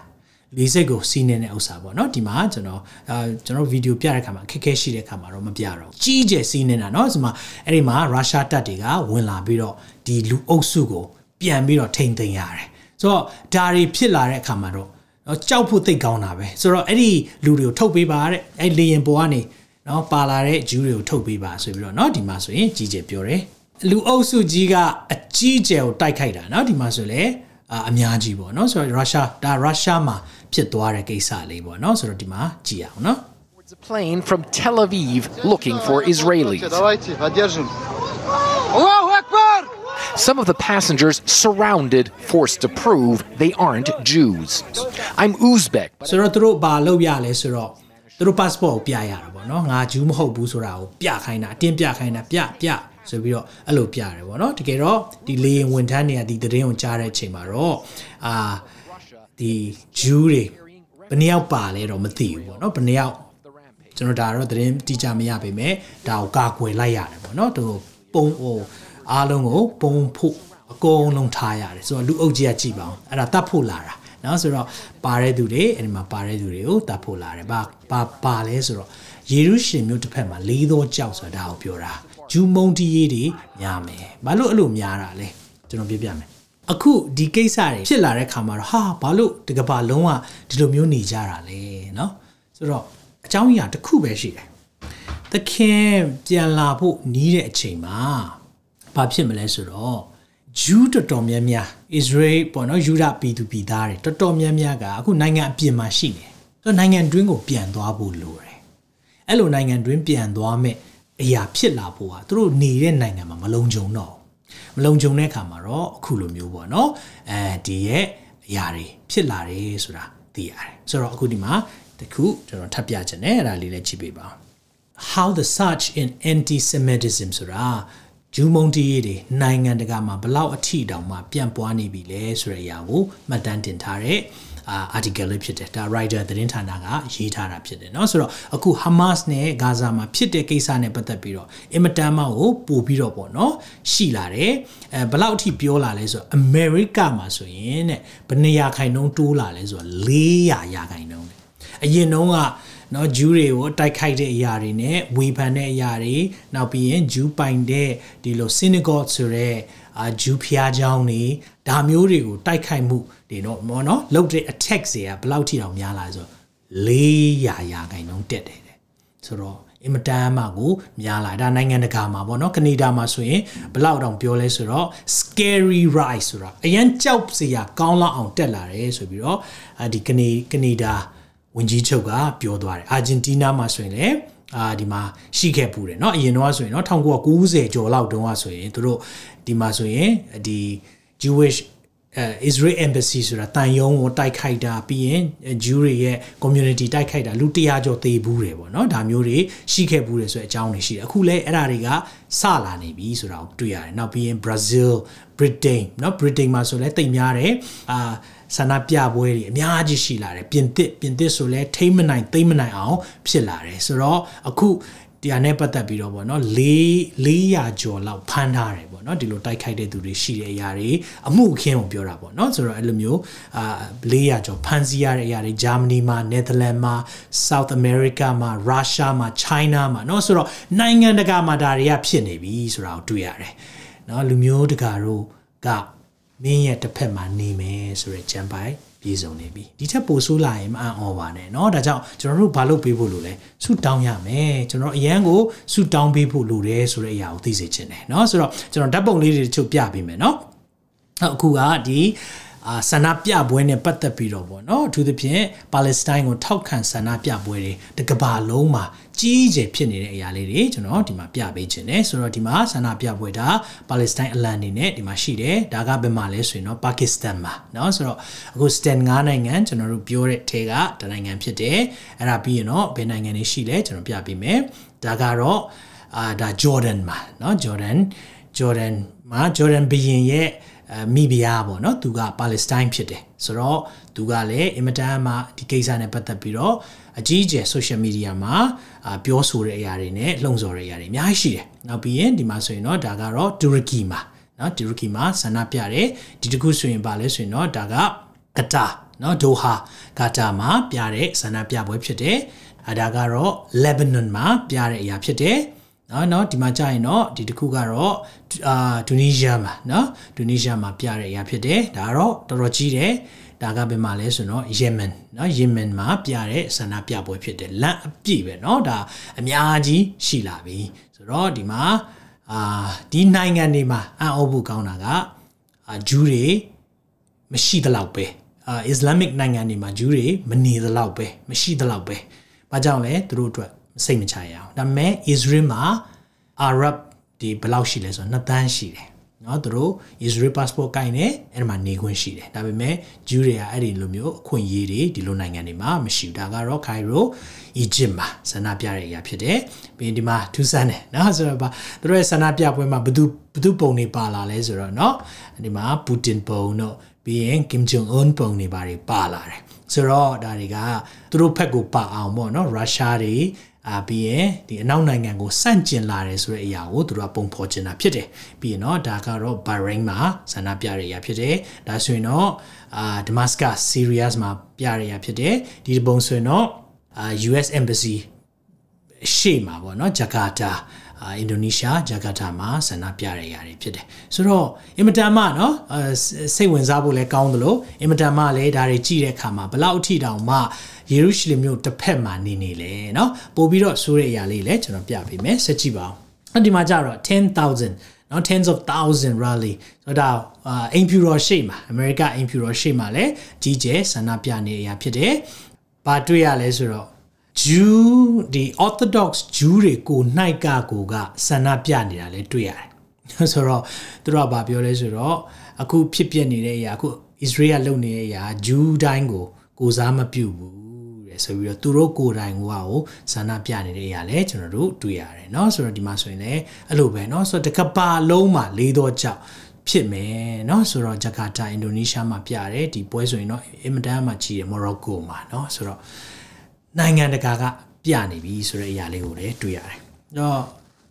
လေးစိတ်ကိုစီးနေတဲ့ဥစ္စာပေါ့เนาะဒီမှာကျွန်တော်အာကျွန်တော်ဗီဒီယိုပြတဲ့ခါမှာအခက်အခဲရှိတဲ့ခါမှာတော့မပြတော့ကြီးကျယ်စီးနေတာเนาะဒီမှာအဲ့ဒီမှာရုရှားတပ်တွေကဝင်လာပြီးတော့ဒီလူအုပ်စုကိုပြန်ပြီးတော့ထိမ့်သိမ်းရတယ်ဆိုတော့ဒါတွေဖြစ်လာတဲ့အခါမှာတော့ နော်ကြောက်ဖို့သိကောင်းတာပဲဆိုတော့အဲ့ဒီလူတွေကိုထုတ်ပေးပါတဲ့အဲ့လေရင်ပေါ်ကနေနော်ပါလာတဲ့ဂျူးတွေကိုထုတ်ပေးပါဆိုပြီးတော့နော်ဒီမှာဆိုရင်ကြီးကျယ်ပြောတယ်လူအုပ်စုကြီးကအကြီးကျယ်ကိုတိုက်ခိုက်တာနော်ဒီမှာဆိုလေအများကြီးပေါ့နော်ဆိုတော့ရုရှားဒါရုရှားမှာဖြစ်သွားတဲ့ကိစ္စလေးပေါ့နော်ဆိုတော့ဒီမှာကြည့်အောင်နော် a plane from Tel Aviv looking for Israelis. Давайте, одержим. Аллаху Акбар! Some of the passengers surrounded, forced to prove they aren't Jews. I'm Uzbek, but ဆိုတော့သူတို့ဘာလုပ်ရလဲဆိုတော့သူတို့ passport ကိုပြရတာပေါ့နော်ငါဂျူးမဟုတ်ဘူးဆိုတာကိုပြခိုင်းတာအတင်းပြခိုင်းတာပြပြဆိုပြီးတော့အဲ့လိုပြရတယ်ပေါ့နော်တကယ်တော့ဒီလေရင်ဝန်ထမ်းတွေကဒီသတင်းကိုကြားတဲ့အချိန်မှာတော့အာဒီဂျူးတွေဘယ်နှယောက်ပါလဲတော့မသိဘူးပေါ့နော်ဘယ်နှယောက်ကျွန်တော်ဒါတော့သတင်းတိကျမရပါပဲဒါကိုကာကွယ်လိုက်ရတယ်ပေါ့နော်သူပုံဟို အားလုံးကိုပုံဖို့အကုန်လုံးထားရတယ်ဆိုတော့လူအုပ်ကြီးကကြည့်ပါအောင်အဲ့ဒါတတ်ဖို့လာတာနော်ဆိုတော့ပါတဲ့သူတွေအဲ့ဒီမှာပါတဲ့သူတွေကိုတတ်ဖို့လာတယ်ဘာဘာပါလဲဆိုတော့ယေရုရှလင်မြို့တစ်ဖက်မှာလေးသောကြောက်ဆိုတာကိုပြောတာဂျူးမုန်တီရေးတွေများမယ်ဘာလို့အဲ့လိုများတာလဲကျွန်တော်ပြပြမယ်အခုဒီကိစ္စတွေဖြစ်လာတဲ့ခါမှာတော့ဟာဘာလို့တကဘာလုံးဝဒီလိုမျိုးနေကြတာလဲเนาะဆိုတော့အကြောင်းအရာတစ်ခုပဲရှိတယ်သခင်ပြန်လာဖို့နီးတဲ့အချိန်မှာ ဘာဖြစ်မလဲဆိုတော့ဂျူးတော်တော်များများ Israel ပေါ့နော်ယူဒပြည်သူပြည်သားတွေတော်တော်များများကအခုနိုင်ငံအပြင်မှာရှိနေဆိုတော့နိုင်ငံတွင်းကိုပြန်သွားဖို့လိုတယ်အဲ့လိုနိုင်ငံတွင်းပြန်သွားမဲ့အရာဖြစ်လာဖို့ဟာသူတို့နေတဲ့နိုင်ငံမှာမလုံခြုံတော့မလုံခြုံတဲ့အခါမှာတော့အခုလိုမျိုးပေါ့နော်အဲဒီရဲ့အရာတွေဖြစ်လာတယ်ဆိုတာသိရတယ်ဆိုတော့အခုဒီမှာတခုကျွန်တော်ထပ်ပြချင်တယ်အဲ့ဒါလေးလည်းကြည့်ပေးပါ how the search in anti-semitism ဆိုတာ ဂျူးမုန်တီးတွေနိုင်ငံတကာမှာဘလောက်အထိတောင်မှပြန့်ပွားနေပြီလဲဆိုတဲ့အရာကိုမှတ်တမ်းတင်ထားတဲ့အာ article လေးဖြစ်တယ်ဒါ writer သတင်းဌာနကရေးထားတာဖြစ်တယ်เนาะဆိုတော့အခု Hamas နဲ့ဂါဇာမှာဖြစ်တဲ့ကိစ္စနဲ့ပတ်သက်ပြီးတော့အင်မတန်မှကိုပို့ပြီးတော့ပေါ့เนาะရှိလာတယ်အဲဘလောက်အထိပြောလာလဲဆိုတော့ America မှာဆိုရင်တဲ့ဘယ်နေရာခိုင်နှုန်းတိုးလာလဲဆိုတော့400ရာခိုင်နှုန်းအရင်တုန်းက နော်ဂျူးတွေကိုတိုက်ခိုက်တဲ့အရာတွေနဲ့ဝေဖန်တဲ့အရာတွေနောက်ပြီးရင်ဂျူးပိုင်တဲ့ဒီလို synagogue ဆိုတဲ့အာဂျူးဖျားเจ้าတွေဒါမျိုးတွေကိုတိုက်ခိုက်မှုတွေတော့မော်နော်လုပ်တဲ့ attack တွေကဘယ်လောက်ထိအောင်များလာဆို400ရာခိုင်နှုန်းတက်တယ်တဲ့ဆိုတော့အင်မတန်မှကိုများလာဒါနိုင်ငံတကာမှာပေါ့နော်ကနေဒါမှာဆိုရင်ဘယ်လောက်တောင်ပြောလဲဆိုတော့ scary rise ဆိုတာအရန်ကြောက်စရာကောင်းလောက်အောင်တက်လာတယ်ဆိုပြီးတော့ဒီကနေကနေဒါ ဝင်ကြီးချုပ်ကပြောသွားတယ်အာဂျင်တီးနားမှာဆိုရင်လည်းအာဒီမှာရှိခဲ့ပူတယ်เนาะအရင်တော့ဆိုရင်เนาะ1990ကျော်လောက်တုန်းကဆိုရင်တို့ဒီမှာဆိုရင်ဒီ Jewish အဲ Israel Embassy ဆိုတာတန်ယုံကိုတိုက်ခိုက်တာပြီးရင် Jew တွေရဲ့ community တိုက်ခိုက်တာလူ100ကျော်သေဘူးတယ်ပေါ့နော်ဒါမျိုးတွေရှိခဲ့ဘူးတယ်ဆိုတဲ့အကြောင်းတွေရှိတယ်အခုလဲအဲ့ဒါတွေကစလာနေပြီဆိုတာကိုတွေ့ရတယ်နောက်ပြီးရင် Brazil Britain เนาะ Britain မှာဆိုလဲတိတ်များတယ်အာ ဆန္ဒပြပွဲတွေအများကြီးရှိလာတယ်ပြင်သစ်ပြင်သစ်ဆိုလဲထိမ့်မနိုင်သိမ့်မနိုင်အောင်ဖြစ်လာတယ်ဆိုတော့အခုတရားနဲ့ပတ်သက်ပြီးတော့ဗောနော်၄400ကျော်လောက်ဖမ်းထားတယ်ဗောနော်ဒီလိုတိုက်ခိုက်တဲ့သူတွေရှိတဲ့အရာတွေအမှုအခင်းကိုပြောတာဗောနော်ဆိုတော့အဲ့လိုမျိုးအာ400ကျော်ဖမ်းဆီးရတဲ့အရာတွေဂျာမနီမှာနယ်သာလန်မှာ South America မှာရုရှားမှာ China မှာเนาะဆိုတော့နိုင်ငံတကာမှာဒါတွေကဖြစ်နေပြီဆိုတာကိုတွေ့ရတယ်เนาะလူမျိုးတကာတို့က မင်းရဲ့တစ်ဖက်မှာနေမယ်ဆိုတဲ့ဂျမ်ပိုင်ပြည်စုံနေပြီဒီထက်ပိုဆိုးလာရင်မအံ့ဩပါနဲ့เนาะဒါကြောင့်ကျွန်တော်တို့ဘာလုပ်ပေးဖို့လိုလဲဆူတောင်းရမယ်ကျွန်တော်အရန်ကိုဆူတောင်းပေးဖို့လိုတယ်ဆိုတဲ့အရာကိုသိစေချင်တယ်เนาะဆိုတော့ကျွန်တော်ဓာတ်ပုံလေးတွေတချို့ပြပေးမယ်เนาะအခုကဒီ အာဆန္ဒပြပွဲနဲ့ပတ်သက်ပြီးတော့ပေါ့နော်အထူးသဖြင့်ပါလက်စတိုင်းကိုထောက်ခံဆန္ဒပြပွဲတွေတကဘာလုံးမှာကြီးကျယ်ဖြစ်နေတဲ့အရာလေးတွေကျွန်တော်ဒီမှာပြပေးခြင်းတယ်ဆိုတော့ဒီမှာဆန္ဒပြပွဲဒါပါလက်စတိုင်းအလံနေနဲ့ဒီမှာရှိတယ်ဒါကဘယ်မှာလဲဆိုရင်တော့ပါကစ္စတန်မှာเนาะဆိုတော့အခုစတန်9နိုင်ငံကျွန်တော်တို့ပြောတဲ့ထဲကတနိုင်ငံဖြစ်တယ်အဲ့ဒါပြီးရင်တော့ဘယ်နိုင်ငံတွေရှိလဲကျွန်တော်ပြပေးမယ်ဒါကတော့အာဒါဂျော်ဒန်မှာเนาะဂျော်ဒန်ဂျော်ဒန်မှာဂျော်ဒန်ဘီရင်ရဲ့အဲ မိဖုရားပေါ့နော်သူကပါလက်စတိုင်းဖြစ်တယ်ဆိုတော့သူကလည်းအင်မတန်မှဒီကိစ္စနဲ့ပတ်သက်ပြီးတော့အကြီးအကျယ် social media မှာအာပြောဆိုတဲ့အရာတွေနဲ့လှုံ့ဆော်တဲ့အရာတွေအများကြီးရှိတယ်နောက်ပြီးရင်ဒီမှာဆိုရင်တော့ဒါကတော့တူရကီမှာနော်တူရကီမှာဆန္ဒပြတယ်ဒီတခုဆိုရင်ပါလဲဆိုရင်တော့ဒါကကတာနော်ဒိုဟာကာတာမှာပြတဲ့ဆန္ဒပြပွဲဖြစ်တယ်အဲဒါကတော့ Lebanon မှာပြတဲ့အရာဖြစ်တယ် နော်နော်ဒီမှာကြာရင်တော့ဒီတစ်ခုကတော့အာတူနီးရှားမှာနော်တူနီးရှားမှာပြတဲ့အရာဖြစ်တယ်ဒါကတော့တော်တော်ကြီးတယ်ဒါကဘယ်မှာလဲဆိုတော့ယီမန်နော်ယီမန်မှာပြတဲ့ဆန္ဒပြပွဲဖြစ်တယ်လန့်အပြည့်ပဲနော်ဒါအများကြီးရှိလာပြီဆိုတော့ဒီမှာအာဒီနိုင်ငံတွေမှာအံ့ဩဖို့ကောင်းတာကအာဂျူးတွေမရှိသလောက်ပဲအာအစ္စလာမစ်နိုင်ငံတွေမှာဂျူးတွေမနေသလောက်ပဲမရှိသလောက်ပဲ။ဘာကြောင့်လဲသူတို့အတွက် စိတ်မချရအောင်ဒါပေမဲ့ Israel မှာ Arab ဒီဘယ်လောက်ရှိလဲဆိုတော့နှစ်သန်းရှိတယ်เนาะသူတို့ Israel passport ကိုင်နေအဲ့ဒီမှာနေခွင့်ရှိတယ်ဒါပေမဲ့ Jew တွေကအဲ့ဒီလိုမျိုးအခွင့်အရေးတွေဒီလိုနိုင်ငံတွေမှာမရှိဘူးဒါကတော့ Cairo Egypt မှာဆန္ဒပြတဲ့အရာဖြစ်တယ်ပြီးရင်ဒီမှာထူးဆန်းတယ်เนาะဆိုတော့ဗာသူတို့ရဲ့ဆန္ဒပြပွဲမှာဘသူဘသူပုံတွေပါလာလဲဆိုတော့เนาะဒီမှာ Putin ပုံတော့ပြီးရင် Kim Jong Un ပုံတွေပါတွေပါလာတယ်ဆိုတော့ဒါတွေကသူတို့ဖက်ကိုပါအောင်ပေါ့เนาะရုရှားတွေ အာပြီးရင်ဒီအနောက်နိုင်ငံကိုစန့်ကျင်လာတယ်ဆိုတဲ့အရာကိုသူတို့ကပုံဖော်ချင်တာဖြစ်တယ်ပြီးရင်တော့ဒါကတော့ Bahrain မှာဆန္ဒပြတဲ့အရာဖြစ်တယ်ဒါဆိုရင်တော့အာ Damascus Syria မှာပြတဲ့အရာဖြစ်တယ်ဒီပုံဆိုရင်တော့အာ US Embassy ရှေ့မှာပေါ့နော်ဂျကာတာအာ အင်ဒိုနီးရှားဂျကာတာမှာဆန္ဒပြရတဲ့နေရာတွေဖြစ်တယ်ဆိုတော့အင်မတန်မှနော်စိတ်ဝင်စားဖို့လည်းကောင်းသလိုအင်မတန်မှလည်းဒါတွေကြည့်တဲ့အခါမှာဘလောက်အထိတောင်မှယေရုရှလင်မြို့တစ်ဖက်မှာနေနေလဲနော်ပို့ပြီးတော့ဆိုးတဲ့အရာလေးလည်းကျွန်တော်ပြပေးမယ်ဆက်ကြည့်ပါဦးအဲ့ဒီမှာကြတော့10000နော် tens of thousand rally ဆိုတော့အင်ဖြူရောရှိမှာအမေရိကအင်ဖြူရောရှိမှာလဲကြီးကျယ်ဆန္ဒပြနေရဖြစ်တယ်။ဘာတွေ့ရလဲဆိုတော့ Jew ဒီ Orthodox Jew တွေကိုနှိုက်ကကိုကဆန္ဒပြနေတာလည်းတွေ့ရတယ်။ဆိုတော့သူတို့ကဗာပြောလဲဆိုတော့အခုဖြစ်ပျက်နေတဲ့အရာအခု Israel လုပ်နေတဲ့အရာ Jew တိုင်းကိုကိုစားမပြုဘူးတဲ့ဆိုပြီးတော့သူတို့ကိုယ်တိုင်ကဟိုဆန္ဒပြနေတဲ့အရာလည်းကျွန်တော်တို့တွေ့ရတယ်เนาะဆိုတော့ဒီမှာဆိုရင်လည်းအဲ့လိုပဲเนาะဆိုတော့တကပါလုံးမှာလေးတော့ကြောက်ဖြစ်မယ်เนาะဆိုတော့ဂျကာတာအင်ဒိုနီးရှားမှာပြတယ်ဒီပွဲဆိုရင်တော့အင်မတန်မှာကြီးတယ်မော်ရိုကိုမှာเนาะဆိုတော့ နိုင်ငံတကာကပြနေပြီဆိုတဲ့အရာလေးကိုလည်းတွေ့ရတယ်။တော့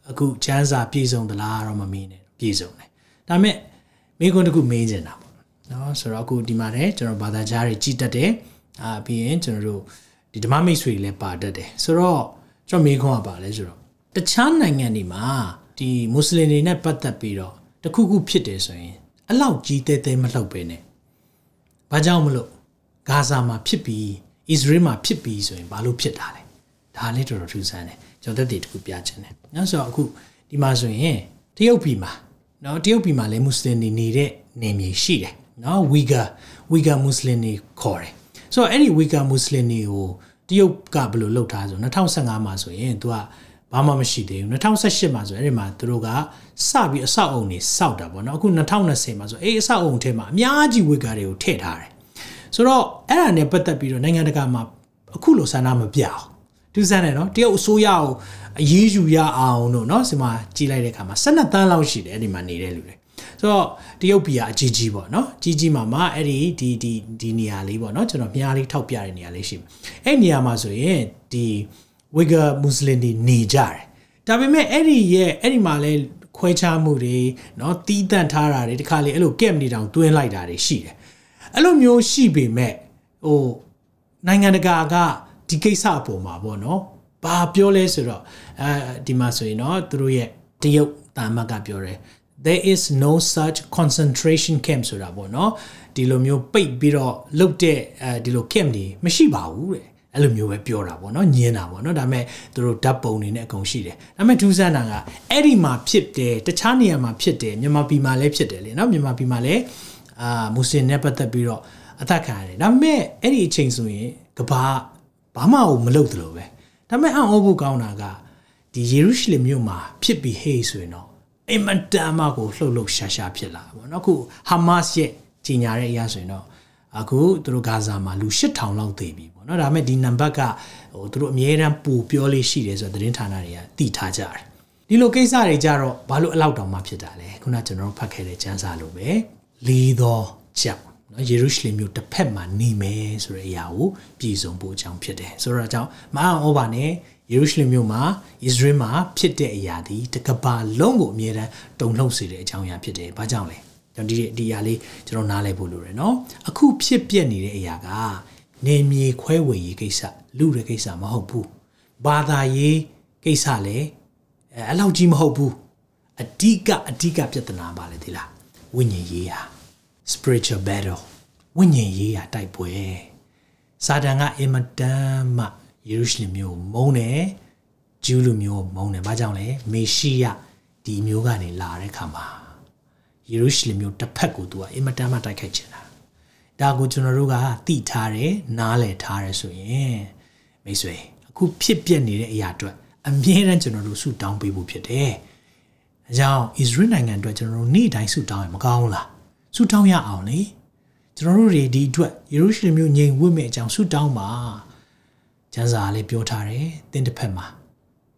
အခုချမ်းစာပြည်စုံသလားတော့မမင်းနဲ့ပြည်စုံတယ်။ဒါပေမဲ့မိကွန်းတခုမေးချင်တာပေါ့။နော်ဆိုတော့အခုဒီမှာလည်းကျွန်တော်ဘာသာကြားတွေကြည်တက်တယ်။အာပြီးရင်ကျွန်တော်တို့ဒီဓမ္မမိတ်ဆွေလည်းပါတတ်တယ်။ဆိုတော့ကျွန်တော်မေးခွန်းကပါလဲဆိုတော့တခြားနိုင်ငံတွေမှာဒီမွတ်စလင်တွေနဲ့ပတ်သက်ပြီးတော့တခုခုဖြစ်တယ်ဆိုရင်အလောက်ကြီးတဲတဲမလှုပ်ပဲနဲ့။ဘာကြောင့်မလို့ဂါဇာမှာဖြစ်ပြီး ။ Israel မှာဖြစ်ပြီးဆိုရင်ဘာလို့ဖြစ်တာလဲ။ဒါလည်းတော်တော်ထူးဆန်းတယ်။ကျွန်တော်တက်တည်တခုပြချင်တယ်။နောက်ဆိုအခုဒီမှာဆိုရင်တရုတ်ပြည်မှာနော်တရုတ်ပြည်မှာလည်းမွတ်စလင်တွေနေတဲ့နေမြေရှိတယ်။နော်ဝီဂါဝီဂါမွတ်စလင်တွေခေါ်တယ်။ဆိုတော့အဲ့ဒီဝီဂါမွတ်စလင်တွေကိုတရုတ်ကဘယ်လိုလုပ်ထားဆို2015မှာဆိုရင်သူကဘာမှမရှိသေးဘူး2018မှာဆိုအဲ့ဒီမှာသူတို့ကစပြီးအဆောက်အုံတွေစောက်တာပေါ့နော်အခု2020မှာဆိုအဲ့အဆောက်အုံထဲမှာအများကြီးဝေကာတွေကိုထည့်ထားတယ် ဆိုတော့အဲ့ဒါနဲ့ပတ်သက်ပြီးတော့နိုင်ငံတကာမှာအခုလိုဆန္ဒမပြအောင်သူစမ်းတယ်နော်တရုတ်အစိုးရကိုအရေးယူရအောင်တို့နော်ဒီမှာကြီးလိုက်တဲ့အခါမှာ12တန်းလောက်ရှိတယ်အဲ့ဒီမှာနေတဲ့လူတွေဆိုတော့တရုတ်ပြည်ကအကြီးကြီးပေါ့နော်ကြီးကြီးမှာမှာအဲ့ဒီဒီဒီဒီနေရာလေးပေါ့နော်ကျွန်တော်မြားလေးထောက်ပြတဲ့နေရာလေးရှိအဲ့နေရာမှာဆိုရင်ဒီဝီဂါမွတ်စလင်တွေနေကြတယ်ဒါပေမဲ့အဲ့ဒီရဲ့အဲ့ဒီမှာလဲခွဲခြားမှုတွေเนาะတီးတန့်ထားတာတွေတခါလေအဲ့လိုကက်မနေတောင်တွင်းလိုက်တာတွေရှိတယ် အဲ့လိုမျိုးရှိပေမဲ့ဟိုနိုင်ငံတကာကဒီကိစ္စအပေါ်မှာပေါ့နော်ဘာပြောလဲဆိုတော့အဲဒီမှာဆိုရင်တော့သူတို့ရဲ့တရုတ်တာမတ်ကပြောတယ် there is no such concentration camp ဆိုတာပေါ့နော်ဒီလိုမျိုးပိတ်ပြီးတော့လုတ်တဲ့အဲဒီလို camp တွေမရှိပါဘူးတဲ့အဲ့လိုမျိုးပဲပြောတာပေါ့နော်ညင်းတာပေါ့နော်ဒါပေမဲ့သူတို့ဓာတ်ပုံတွေနဲ့အကုန်ရှိတယ်ဒါပေမဲ့ဒူးဆန်းတာကအဲ့ဒီမှာဖြစ်တယ်တခြားနေရာမှာဖြစ်တယ်မြန်မာပြည်မှာလည်းဖြစ်တယ်လေနော်မြန်မာပြည်မှာလည်း အာမွတ်စလင်နဲ့ပတ်သက်ပြီးတော့အသက်ခံရတယ်ဒါပေမဲ့အဲ့ဒီအချိန်ဆိုရင်ကဘာဘာမှမလုပ်သလိုပဲဒါပေမဲ့အံ့ဩဖို့ကောင်းတာကဒီယေရုရှလင်မြို့မှာဖြစ်ပြီးဟေးဆိုရင်တော့အင်မတန်မှကိုလှုပ်လှုပ်ရှားရှားဖြစ်လာပေါ့နော်အခုဟာမတ်ရဲ့ကြီးညာတဲ့အရာဆိုရင်တော့အခုသူတို့ဂါဇာမှာလူ8000လောက်သေပြီပေါ့နော်ဒါပေမဲ့ဒီနံပါတ်ကဟိုသူတို့အမြဲတမ်းပူပြောလေးရှိတယ်ဆိုတော့သတင်းဌာနတွေကသိထားကြတယ်ဒီလိုကိစ္စတွေကြတော့ဘာလို့အလောက်တောင်မှဖြစ်တာလဲခုနကျွန်တော်တို့ဖတ်ခဲ့တဲ့ကျမ်းစာလိုပဲ လေးသောကြောက်နော်ယေရုရှလင်မြို့တစ်ဖက်မှာနေမယ်ဆိုတဲ့အရာကိုပြည်စုံဖို့အကြောင်းဖြစ်တယ်ဆိုတော့အကြောင်းမအောင်ဩဘာနဲ့ယေရုရှလင်မြို့မှာဣသရေလမှာဖြစ်တဲ့အရာဒီတကဘာလုံးကိုအမြဲတမ်းတုံ့လှုပ်စေတဲ့အကြောင်းအရာဖြစ်တယ်။ဘာကြောင့်လဲ။ကျွန်တော်ဒီဒီအရာလေးကျွန်တော်နားလည်ဖို့လိုတယ်နော်။အခုဖြစ်ပျက်နေတဲ့အရာကနေမြေခွဲဝေရေးကိစ္စလူတဲ့ကိစ္စမဟုတ်ဘူး။ဘာသာရေးကိစ္စလည်းအဲအဲ့လောက်ကြီးမဟုတ်ဘူး။အဓိကအဓိကပြဿနာပါလေဒီလား။ဝိညာဉ်ရေးဟာ spiritual battle ဝိညာဉ်ရေးဟာတိုက်ပွဲ။စာတန်ကအင်မတန်မှယေရုရှလင်မြို့မုန်းတယ်ဂျူးလူမျိုးမုန်းတယ်ဘာကြောင့်လဲမေရှိယဒီမျိုးကနေလာတဲ့ခါမှာယေရုရှလင်မြို့တစ်ဖက်ကိုသူကအင်မတန်မှတိုက်ခိုက်ချင်တာဒါကိုကျွန်တော်တို့ကသိထားတယ်နားလည်ထားတယ်ဆိုရင်မိတ်ဆွေအခုဖြစ်ပျက်နေတဲ့အရာအတွက်အမြဲတမ်းကျွန်တော်တို့ဆုတောင်းပေးဖို့ဖြစ်တယ်။အကြောင်းဣသရေလနိုင်ငံအတွက်ကျွန်တော်တို့နေ့တိုင်းဆုတောင်းရင်မကောင်းဘူးလား။ ဆုတောင်းရအောင်လေ။ကျွန်တော်တို့တွေဒီအတွက်ယေရုရှလင်မြို့ငြိမ်ဝတ်မဲ့အကြောင်းဆုတောင်းပါ။ကျမ်းစာလည်းပြောထားတယ်။သင်တစ်ဖက်မှာ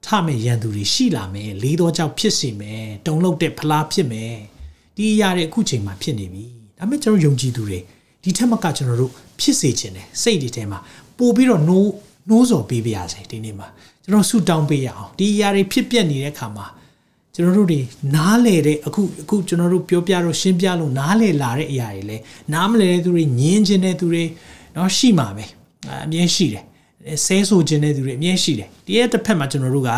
ထမဲ့ရန်သူတွေရှိလာမယ်။လေးသောကြောင့်ဖြစ်စီမယ်။တုံလုံးတဲ့ဖလားဖြစ်မယ်။ဒီအရာတွေအခုချိန်မှာဖြစ်နေပြီ။ဒါပေမဲ့ကျွန်တော်ယုံကြည်သူတွေဒီထက်မကကျွန်တော်တို့ဖြစ်စေခြင်းတယ်စိတ်တွေထဲမှာပို့ပြီးတော့နိုးနိုးစော်ပေးပြရစေဒီနေ့မှာကျွန်တော်ဆူတောင်းပေးရအောင်ဒီအရာတွေဖြစ်ပျက်နေတဲ့အခါမှာ ကျွန်တော်တို့တွေနားလေတဲ့အခုအခုကျွန်တော်တို့ပြောပြတော့ရှင်းပြလို့နားလေလာတဲ့အရာတွေလဲနားမလဲတဲ့သူတွေညင်းခြင်းတဲ့သူတွေเนาะရှိမှာပဲအမြဲရှိတယ်ဆဲဆိုခြင်းတဲ့သူတွေအမြဲရှိတယ်ဒီရဲ့တစ်ဖက်မှာကျွန်တော်တို့က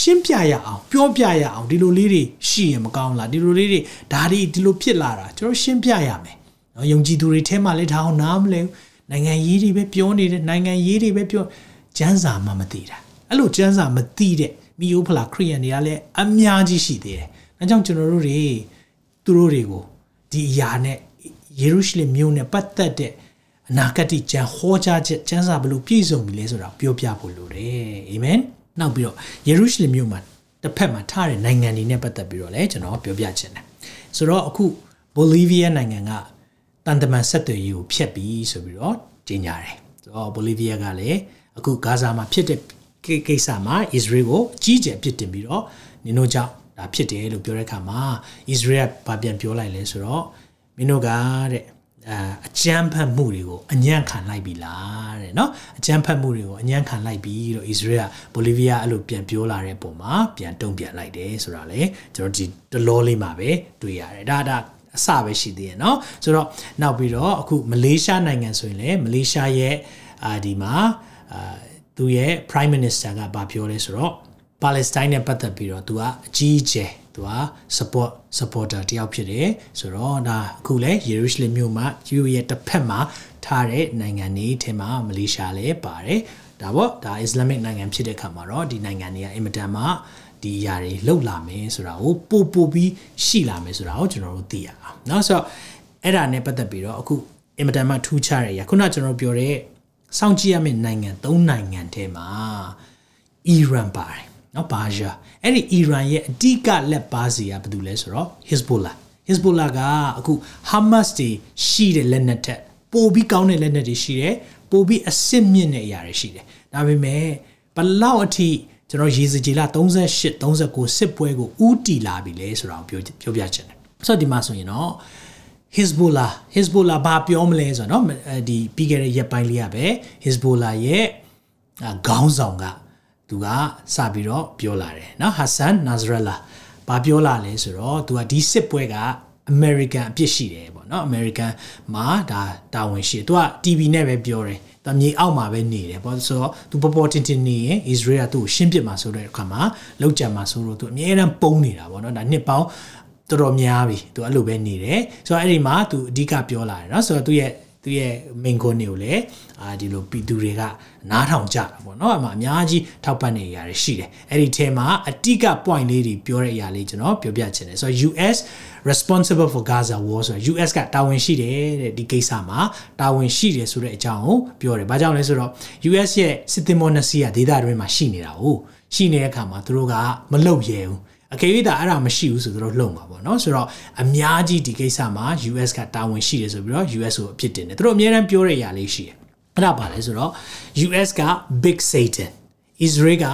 ရှင်းပြရအောင်ပြောပြရအောင်ဒီလိုလေးတွေရှိရင်မကောင်းလားဒီလိုလေးတွေဒါတွေဒီလိုဖြစ်လာတာကျွန်တော်ရှင်းပြရမယ်เนาะယုံကြည်သူတွေထဲမှာလည်းဒါအောင်နားမလဲနိုင်ငံရေးတွေပဲပြောနေတဲ့နိုင်ငံရေးတွေပဲပြောကျန်းစာမှမသိတာအဲ့လိုကျန်းစာမသိတဲ့ မိယိုဖလာခရီးယန်တွေကလည်းအများကြီးရှိသေးတယ်။အဲကြောင့်ကျွန်တော်တို့တွေသူတို့တွေကိုဒီအရာနဲ့ယေရုရှလင်မြို့နဲ့ပတ်သက်တဲ့အနာဂတ်ကျမ်းဟောကြားချက်ကျမ်းစာဘလို့ပြည့်စုံပြီလဲဆိုတာပြောပြဖို့လိုတယ်။အာမင်။နောက်ပြီးတော့ယေရုရှလင်မြို့မှာတစ်ဖက်မှာထားတဲ့နိုင်ငံတွေနဲ့ပတ်သက်ပြီးတော့လည်းကျွန်တော်ပြောပြချင်တယ်။ဆိုတော့အခုဘိုလီးဗီးယားနိုင်ငံကတန်တမန်ဆက်သွယ်ရေးကိုဖျက်ပြီးဆိုပြီးတော့ကြေညာတယ်။ဆိုတော့ဘိုလီးဗီးယားကလည်းအခုဂါဇာမှာဖြစ်တဲ့ ကိစ္စမှာဣသရေလကိုအကြီးကျယ်ပြစ်တင်ပြီးတော့နင်တို့ကြောင့်ဒါဖြစ်တယ်လို့ပြောတဲ့အခါမှာဣသရေလကပြန်ပြောလိုက်လဲဆိုတော့မင်းတို့ကတဲ့အအကြမ်းဖက်မှုတွေကိုအညံ့ခံလိုက်ပြီလားတဲ့เนาะအကြမ်းဖက်မှုတွေကိုအညံ့ခံလိုက်ပြီလို့ဣသရေလဘိုလီးဗီးယားအဲ့လိုပြန်ပြောလာတဲ့ပုံမှာပြန်တုံ့ပြန်လိုက်တယ်ဆိုတာလေကျွန်တော်ဒီတလောလေးမှာပဲတွေ့ရတယ်ဒါဒါအစပဲရှိသေးတယ်เนาะဆိုတော့နောက်ပြီးတော့အခုမလေးရှားနိုင်ငံဆိုရင်လည်းမလေးရှားရဲ့အာဒီမှာအာ သူရဲ့ prime minister ကဗာပြောလဲဆိုတော့ Palestine နဲ့ပတ်သက်ပြီးတော့သူကအကြီးအကျယ်သူက support supporter တယောက်ဖြစ်တယ်ဆိုတော့ဒါအခုလဲ Jerusalem မြို့မှာ EU ရဲ့တစ်ဖက်မှာထားတဲ့နိုင်ငံတွေထဲမှာမလေးရှားလည်းပါတယ်ဒါပေါ့ဒါ Islamic နိုင်ငံဖြစ်တဲ့ခါမှာတော့ဒီနိုင်ငံတွေကအင်မတန်မှဒီຢာတွေလှုပ်လာမယ်ဆိုတာကိုပို့ပို့ပြီးရှိလာမယ်ဆိုတာကိုကျွန်တော်တို့သိရအောင်เนาะဆိုတော့အဲ့ဒါနဲ့ပတ်သက်ပြီးတော့အခုအင်မတန်မှထူးခြားတဲ့အရာခုနကျွန်တော်ပြောတဲ့ စောင့်ကြည့်ရမယ့်နိုင်ငံ၃နိုင်ငံထဲမှာအီရန်ပါတယ်နော်ဘာရှာအဲ့ဒီအီရန်ရဲ့အဓိကလက်ပါစီကဘာတူလဲဆိုတော့ Hezbollah Hezbollah ကအခု Hamas တွေရှိတဲ့လက်နက်ထက်ပိုပြီးကောင်းတဲ့လက်နက်တွေရှိတယ်ပိုပြီးအစစ်မြင့်တဲ့အရာတွေရှိတယ်ဒါပေမဲ့ဘလောက်အထိကျွန်တော်ရေစကြည်လာ38 39စစ်ပွဲကိုဥတီလာပြီလဲဆိုတာကိုပြောပြောပြချင်တယ်ဆိုတော့ဒီမှာဆိုရင်တော့ Hezbollah Hezbollah ဘာပြောမလဲဆိုတော့နော်ဒီပြီးခဲ့တဲ့ရက်ပိုင်းလေးကပဲ Hezbollah ရဲ့ခေါင်းဆောင်ကသူကစပြီးတော့ပြောလာတယ်နော် Hassan Nasrallah ဘာပြောလာလဲဆိုတော့သူကဒီစစ်ပွဲက American အပြစ်ရှိတယ်ပေါ့နော် American မှာဒါတာဝန်ရှိတယ်သူက TV နဲ့ပဲပြောတယ်တမြေအောက်မှာပဲနေတယ်ပေါ့ဆိုတော့သူပေါ်ပေါ်တင်တင်နေရင် Israel ကသူ့ကိုရှင်းပစ်မှာဆိုတဲ့အခါမှာလောက်ကြံမှာဆိုတော့သူအများအားပုံနေတာပေါ့နော်ဒါနှစ်ပေါင်း တော်တော်များပြီသူအဲ့လိုပဲနေတယ်ဆိုတော့အဲ့ဒီမှာသူအဓိကပြောလာတယ်เนาะဆိုတော့သူရဲ့ သူရဲ့မိန်ခွန်းတွေကိုလည်းအာဒီလိုပီသူတွေကနားထောင်ကြတာပေါ့နော်အမှအများကြီးထောက်ပံ့နေရတယ်ရှိတယ်အဲ့ဒီထဲမှာအတိက point လေးတွေပြောတဲ့အရာလေးကျွန်တော်ပြောပြချင်တယ်ဆိုတော့ US responsible for Gaza war ဆိုတော့ US ကတာဝန်ရှိတယ်တဲ့ဒီကိစ္စမှာတာဝန်ရှိတယ်ဆိုတဲ့အကြောင်းကိုပြောတယ်။ဘာကြောင့်လဲဆိုတော့ US ရဲ့စစ်သည်မောနှစ်စီးကဒေသတွင်းမှာရှိနေတာ哦ရှိနေတဲ့အခါမှာသူတို့ကမလုံရဲဘူး။ အကယ်၍ဒါအဲ့ဒါမရှိဘူးဆိုတော့လုံမှာပေါ့နော်ဆိုတော့အများကြီးဒီကိစ္စမှာ US ကတာဝန်ရှိတယ်ဆိုပြီးတော့ US ကိုအဖြစ်တင်တယ်သူတို့အများအားပြောတဲ့အရာလေးရှိတယ်အဲ့ဒါပါလဲဆိုတော့ US က big satan Israel က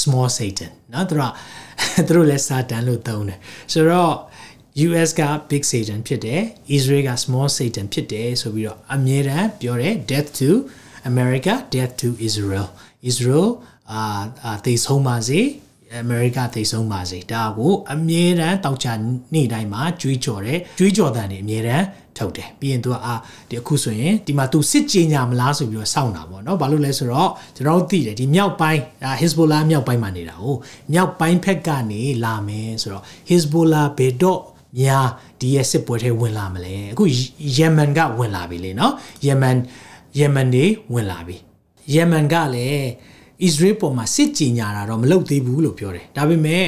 small satan နော်သူတို့သူတို့လည်းစာတန်လို့သုံးတယ်ဆိုတော့ US က big satan ဖြစ်တယ် Israel က small satan ဖြစ်တယ်ဆိုပြီးတော့အမြဲတမ်းပြောတယ် death to America death to Israel Israel အာသေဆုံးပါစေ အမေရိကသိဆုံးပါစေဒါကိုအမြဲတမ်းတောက်ချနေ့တိုင်းမှာကြွေးကြော်တယ်ကြွေးကြော်တဲ့နေအမြဲတမ်းထုတ်တယ်ပြီးရင်သူကအာဒီအခုဆိုရင်ဒီမှာသူစစ်ကြေညာမလားဆိုပြီးတော့စောင့်တာပေါ့နော်ဘာလို့လဲဆိုတော့ကျွန်တော်တို့သိတယ်ဒီမြောက်ပိုင်းဒါ Hezbollah မြောက်ပိုင်းမှာနေတာ哦မြောက်ပိုင်းဖက်ကနေလာမယ်ဆိုတော့ Hezbollah ဘယ်တော့များဒီရဲ့စစ်ပွဲထဲဝင်လာမလဲအခုယီမန်ကဝင်လာပြီလေနော်ယီမန်ယီမန်နေဝင်လာပြီယီမန်ကလည်း ဣသရေလပေါ်မှာစစ်ကြင်ညာတာတော့မလုပ်သေးဘူးလို့ပြောတယ်ဒါပေမဲ့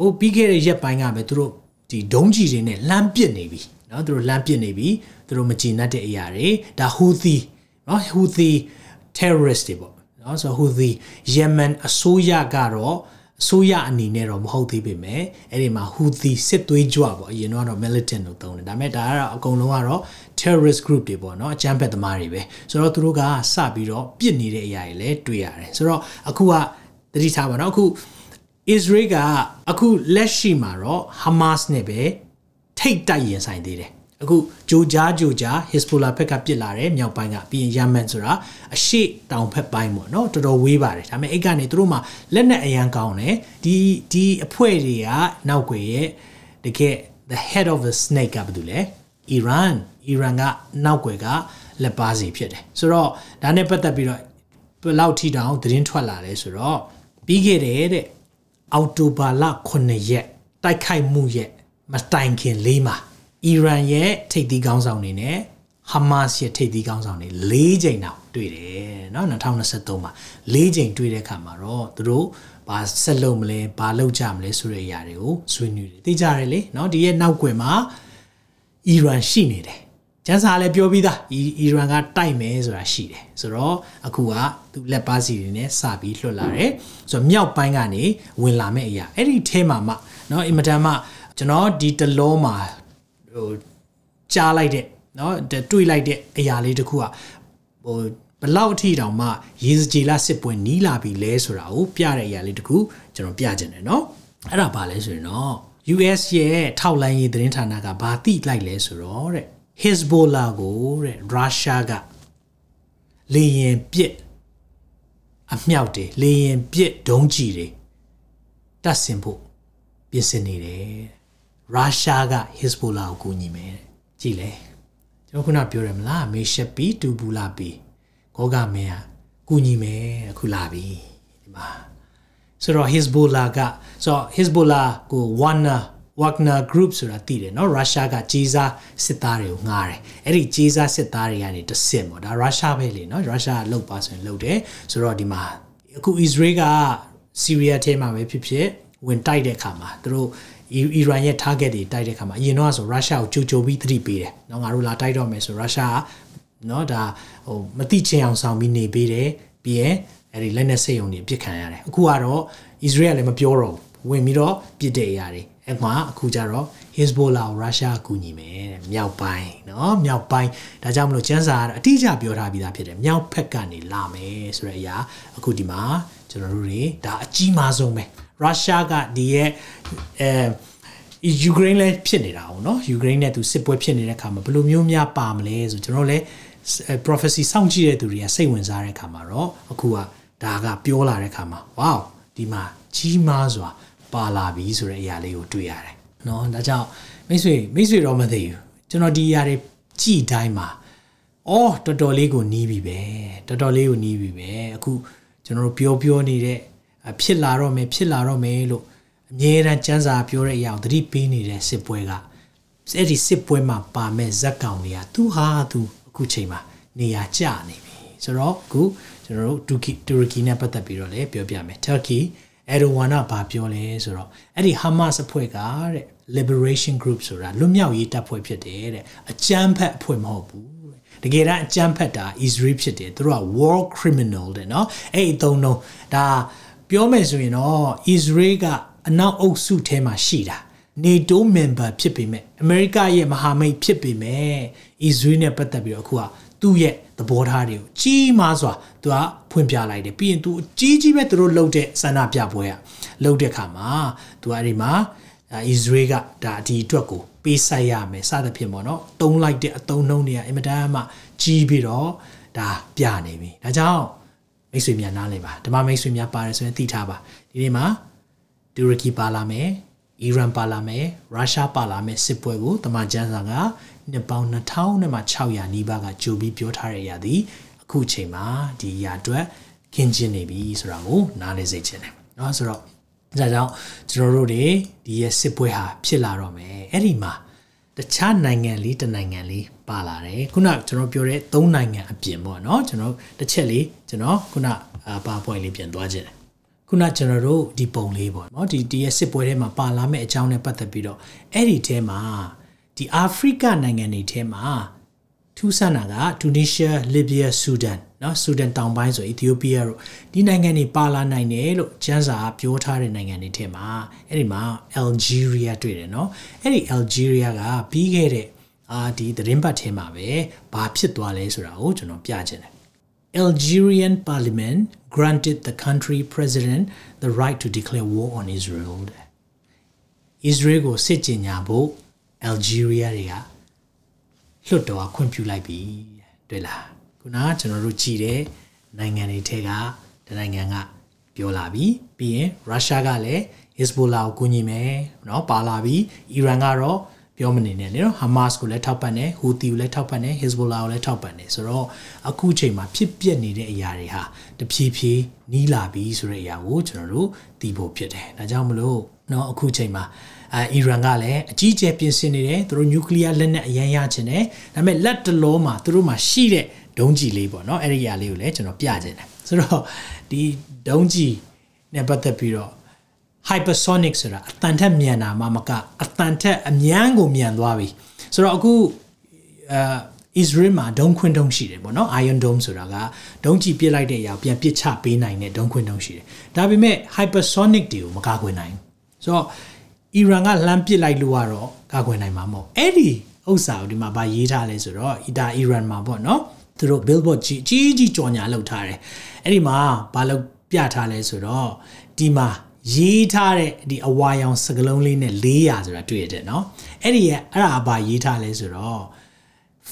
ဟိုပြီးခဲ့တဲ့ရက်ပိုင်းကပဲသူတို့ဒီဒုံးကြီးတွေနဲ့လမ်းပစ်နေပြီเนาะသူတို့လမ်းပစ်နေပြီသူတို့မကြည်နပ်တဲ့အရာတွေဒါဟူသီเนาะဟူသီ terrorist တွေပေါ့เนาะဆိုတော့ဟူသီယီမန်အစိုးရကတော့ အစိုးရအနေနဲ့တော့မဟုတ်သေးပေမဲ့အဲ့ဒီမှာဟူသီစစ်သွေးကြွပေါ့အရင်တော့ militant လို့သုံးတယ်ဒါပေမဲ့ဒါကတော့အကုန်လုံးကတော့ terrorist group တွေပေါ့နော်အကြမ်းဖက်သမားတွေပဲဆိုတော့သူတို့ကစပြီးတော့ပြစ်နေတဲ့အရာတွေလည်းတွေ့ရတယ်ဆိုတော့အခုကတတိထားပါတော့အခု Israel ကအခုလက်ရှိမှာတော့ Hamas နဲ့ပဲထိတ်တိုက်ရင်ဆိုင်သေးတယ် အခုဂျိုဂျာဂျိုဂျာ Hezbollah ဘက်ကပြစ်လာတယ်မြောက်ပိုင်းကပြီးရင် Yemen ဆိုတာအရှိတောင်ဘက်ပိုင်းပေါ့နော်တော်တော်ဝေးပါတယ်ဒါပေမဲ့အဲ့ကနေသူတို့မှလက်နက်အရန်ကောင်းတယ်ဒီဒီအဖွဲ့တွေကနောက်ွယ်ရဲ့တကယ် the head of the snake ကဘာလို့လဲ Iran Iran ကနောက်ွယ်ကလက်ပါစီဖြစ်တယ်ဆိုတော့ဒါနဲ့ပတ်သက်ပြီးတော့ဘယ်လောက်ထိတောင်သတင်းထွက်လာလဲဆိုတော့ပြီးခဲ့တဲ့တဲ့အောက်တိုဘာလ9ရက်တိုက်ခိုက်မှုရဲ့မတိုင်ခင်လေးမှာ အီရန်ရဲ့ထိပ်သီးခေါင်းဆောင်တွေနဲ့ဟာမတ်ရဲ့ထိပ်သီးခေါင်းဆောင်တွေ၄ချိန်တောင်တွေ့တယ်เนาะ2023မှာ၄ချိန်တွေ့တဲ့အခါမှာတော့သူတို့ဘာဆက်လုပ်မလဲဘာလုပ်ကြမလဲဆိုတဲ့အရာတွေကိုဆွေးနွေးတယ်သိကြတယ်လေเนาะဒီရဲ့နောက်ွယ်မှာအီရန်ရှိနေတယ်ကျန်းစာလည်းပြောပြီးသားအီရန်ကတိုက်မယ်ဆိုတာရှိတယ်ဆိုတော့အခုကသူလက်ပါစီတွေနဲ့စပြီးလွှတ်လာတယ်ဆိုတော့မြောက်ပိုင်းကနေဝင်လာမဲ့အရာအဲ့ဒီအဲမှာမှเนาะအင်မတန်မှကျွန်တော်ဒီတလောမှာ ဟိုကြားလိုက်တဲ့เนาะတွေ့လိုက်တဲ့အရာလေးတခုကဟိုဘလောက်အထိတောင်မှရေစကြည်လာစစ်ပွဲနီးလာပြီလဲဆိုတာကိုပြတဲ့အရာလေးတခုကျွန်တော်ပြချင်တယ်เนาะအဲ့ဒါဘာလဲဆိုရင်တော့ US ရဲ့ထောက်လိုင်းရေးသတင်းဌာနကဘာတိလိုက်လဲဆိုတော့တဲ့ Hezbollah ကိုတဲ့ရုရှားကလေရင်ပစ်အမြောက်တွေလေရင်ပစ်ဒုံးကျည်တွေတတ်ဆင်ဖို့ပြင်ဆင်နေတယ် ရုရှားက Hezbollah ကိုကူညီမယ်ကြည်လေကျွန်တော်ခုနပြောရမလားမေရှက်ပီတူဘူလာပီဂောဂမင်းဟာကူညီမယ်အခုလာပြီဒီမှာဆိုတော့ Hezbollah ကဆိုတော့ Hezbollah ကို Warner Wagner Group ဆိုတာတည်တယ်เนาะရုရှားကကြီးစားစစ်သားတွေကိုငှားတယ်အဲ့ဒီကြီးစားစစ်သားတွေကနေတဆင့်ပေါ့ဒါရုရှားပဲလေเนาะရုရှားကလုပ်ပါဆိုရင်လုပ်တယ်ဆိုတော့ဒီမှာအခု Israel ကဆီးရီးယားထဲမှာပဲဖြစ်ဖြစ်ဝင်တိုက်တဲ့အခါမှာသူတို့ အီရန်ရဲ့ target တွေတိုက်တဲ့ခါမှာအရင်တော့ဆိုရုရှားကိုကြိုကြိုပြီးသတိပေးတယ်။နော်ငါတို့လာတိုက်တော့မယ်ဆိုရုရှားကနော်ဒါဟိုမတိချင်အောင်ဆောင်ပြီးနေပေးတယ်ပြီးရင်အဲ့ဒီလက်နက်စိတ်ုံတွေပြစ်ခံရတယ်။အခုကတော့ Israel လည်းမပြောတော့ဘူးဝင်ပြီးတော့ပြစ်တဲ့အရာတွေအဲ့မှာအခုကျတော့ Hezbollah ကိုရုရှားကူညီမယ်တဲ့မြောက်ပိုင်းနော်မြောက်ပိုင်းဒါကြောင့်မလို့ကျန်းစာကအတိအကျပြောထားပြီးသားဖြစ်တယ်မြောက်ဖက်ကနေလာမယ်ဆိုတဲ့အရာအခုဒီမှာကျွန်တော်တို့တွေဒါအကြီးမားဆုံးပဲရုရှားကဒီရဲ့ အဲယူကရိန်းလည်းဖြစ်နေတာအောင်เนาะယူကရိန်းနဲ့သူစစ်ပွဲဖြစ်နေတဲ့အခါမှာဘယ်လိုမျိုးများပါမလဲဆိုကျွန်တော်လည်း prophecy စောင့်ကြည့်တဲ့သူတွေကစိတ်ဝင်စားတဲ့အခါမှာတော့အခုကဒါကပြောလာတဲ့အခါမှာ wow ဒီမှာကြီးမားစွာပါလာပြီဆိုတဲ့အရာလေးကိုတွေ့ရတယ်เนาะဒါကြောင့်မိတ်ဆွေမိတ်ဆွေတော့မသိဘူးကျွန်တော်ဒီအရာတွေကြည်တိုင်းမှာအော်တော်တော်လေးကိုနီးပြီပဲတော်တော်လေးကိုနီးပြီပဲအခုကျွန်တော်တို့ပြောပြောနေတဲ့ဖြစ်လာတော့မယ်ဖြစ်လာတော့မယ်လို့ အမြဲတမ်းစံစာပြောတဲ့အရာကိုသတိပေးနေတဲ့စစ်ပွဲကအဲ့ဒီစစ်ပွဲမှာပါမဲ့ဇက်ကောင်တွေကသူဟာသူအ အခုချိန်မှာနေရာကျနေပြီဆိုတော့အခုကျွန်တော်တို့တူကီတူရကီနဲ့ပတ်သက်ပြီးတော့လည်းပြောပြမယ် Turkey အဲဒိုဝါနာဘာပြောလဲဆိုတော့အဲ့ဒီ Hamas အဖွဲ့ကတဲ့ Liberation Group ဆိုတာလွတ်မြောက်ရေးတပ်ဖွဲ့ဖြစ်တယ်တဲ့အကြမ်းဖက်အဖွဲ့မဟုတ်ဘူးတကယ်တမ်းအကြမ်းဖက်တာ Israel ဖြစ်တယ်သူတို့က war criminal တဲ့เนาะအဲ့အသုံးတော့ဒါပြောမယ်ဆိုရင်တော့ Israel က အနောက်အုပ်စုထဲမှာရှိတာ NATO member ဖြစ်ပေမဲ့အမေရိကရဲ့မဟာမိတ်ဖြစ်ပေမဲ့ Israel နဲ့ပတ်သက်ပြီးတော့အခုကသူ့ရဲ့သဘောထားတွေကိုကြီးမားစွာသူကဖွင့်ပြလိုက်တယ်ပြီးရင်သူအကြီးကြီးပဲသူတို့လှုပ်တဲ့ဆန္ဒပြပွဲอ่ะလှုပ်တဲ့ခါမှာသူကအဲ့ဒီမှာ Israel ကဒါဒီအတွက်ကိုပေးဆိုင်ရမယ်စသဖြင့်ပေါ့နော်တုံးလိုက်တဲ့အတုံးနှုံးတွေကအင်မတန်မှကြီးပြီးတော့ဒါပြနေပြီဒါကြောင့်မိတ်ဆွေများနားလည်ပါဓမ္မမိတ်ဆွေများပါတယ်ဆိုရင်သိထားပါဒီနေ့မှာ တူရကီပါလာမယ်အီရန်ပါလာမယ်ရုရှားပါလာမယ်စစ်ပွဲကိုတမန်ကျန်းစာကနှစ်ပေါင်း2600နီးပါးကကြိုပြီးပြောထားတဲ့အရာဒီအခုချိန်မှာဒီအရာအတွက်ခင်းကျင်းနေပြီဆိုတာကိုနားလည်စေချင်တယ်เนาะဆိုတော့ဒါကြောင့်ကျွန်တော်တို့တွေဒီရဲ့စစ်ပွဲဟာဖြစ်လာတော့မယ်အဲ့ဒီမှာတခြားနိုင်ငံလေးတစ်နိုင်ငံလေးပါလာတယ်ခုနကျွန်တော်ပြောတဲ့၃နိုင်ငံအပြင်ပေါ့เนาะကျွန်တော်တစ်ချက်လေးကျွန်တော်ခုနပါပွိုင်လေးပြန်သွားခြင်းတယ် ခုနကျွန်တော်တို့ဒီပုံလေးပေါ့နော်ဒီဒီရဲ့စစ်ပွဲထဲမှာပါလာမယ့်အကြောင်းနဲ့ပတ်သက်ပြီးတော့အဲ့ဒီထဲမှာဒီအာဖရိကနိုင်ငံတွေထဲမှာထူးဆန်းတာက Tunisia, Libya, Sudan နော် Sudan တောင်ပိုင်းဆို Ethiopia တို့ဒီနိုင်ငံတွေပါလာနိုင်တယ်လို့ကျန်းစာပြောထားတဲ့နိုင်ငံတွေထဲမှာအဲ့ဒီမှာ Algeria တွေ့တယ်နော်အဲ့ဒီ Algeria ကပြီးခဲ့တဲ့အာဒီသတင်းပတ်ထဲမှာပဲဘာဖြစ်သွားလဲဆိုတာကိုကျွန်တော်ပြချင်တယ် Algerian parliament granted the country president the right to declare war on Israel Israel ကိုစစ်ကြေညာဖို့ Algeria တွေကလွတ်တော်ခွင့်ပြုလိုက်ပြီတွေ့လားခုနကကျွန်တော်တို့ကြည်တဲ့နိုင်ငံတွေထဲကတနိုင်ငံကပြောလာပြီပြီးရင်ရုရှားကလည်း Hezbollah ကိုကူညီမယ်เนาะပါလာပြီအီရန်ကတော့ ပြောမနေနဲ့လေနော်ဟာမတ်စ်ကိုလည်းထောက်ပံ့တယ်ဟူသီကိုလည်းထောက်ပံ့တယ်ဟစ်ဇ်ဘူလာကိုလည်းထောက်ပံ့တယ်ဆိုတော့အခုချိန်မှာဖြစ်ပျက်နေတဲ့အရာတွေဟာတဖြည်းဖြည်းနီးလာပြီဆိုတဲ့အရာကိုကျွန်တော်တို့သိဖို့ဖြစ်တယ်ဒါကြောင့်မလို့နော်အခုချိန်မှာအဲအီရန်ကလည်းအကြီးအကျယ်ပြင်ဆင်နေတယ်သူတို့နျူကလ িয়ার လက်နက်အရန်ရချင်တယ်ဒါပေမဲ့လက်တလုံးမှာသူတို့မှာရှိတဲ့ဒုံးကျည်လေးပေါ့နော်အဲ့ဒီအရာလေးကိုလည်းကျွန်တော်ပြချင်တယ်ဆိုတော့ဒီဒုံးကျည်နဲ့ပတ်သက်ပြီးတော့ hypersonic ဆိုတာအတန်ထက်မြန်တာမှမကအတန်ထက်အမြန်ကိုမြန်သွားပြီဆိုတော့အခုအဲ Israel မှာဒုံးခွင်းဒုံးရှိတယ်ပေါ့နော် Iron Dome ဆိုတာကဒုံးကြည့်ပစ်လိုက်တဲ့အရာပြန်ပစ်ချပေးနိုင်တဲ့ဒုံးခွင်းဒုံးရှိတယ်ဒါပေမဲ့ hypersonic တွေကိုမကာကွယ်နိုင်ဘူးဆိုတော့ Iran ကလှမ်းပစ်လိုက်လို့ကတော့ကာကွယ်နိုင်မှာမဟုတ်အဲ့ဒီဥစ္စာကိုဒီမှာဗာရေးထားလဲဆိုတော့ Ida Iran မှာပေါ့နော်သူတို့ billboard ကြီးကြီးကြီးကြော်ညာလုပ်ထားတယ်အဲ့ဒီမှာဘာလို့ပြထားလဲဆိုတော့ဒီမှာ ရေးထားတဲ့ဒီအဝါရောင်စကလုံးလေးနဲ့400ဆိုတာတွေ့ရတယ်เนาะအဲ့ဒီကအဲ့ဒါဘာရေးထားလဲဆိုတော့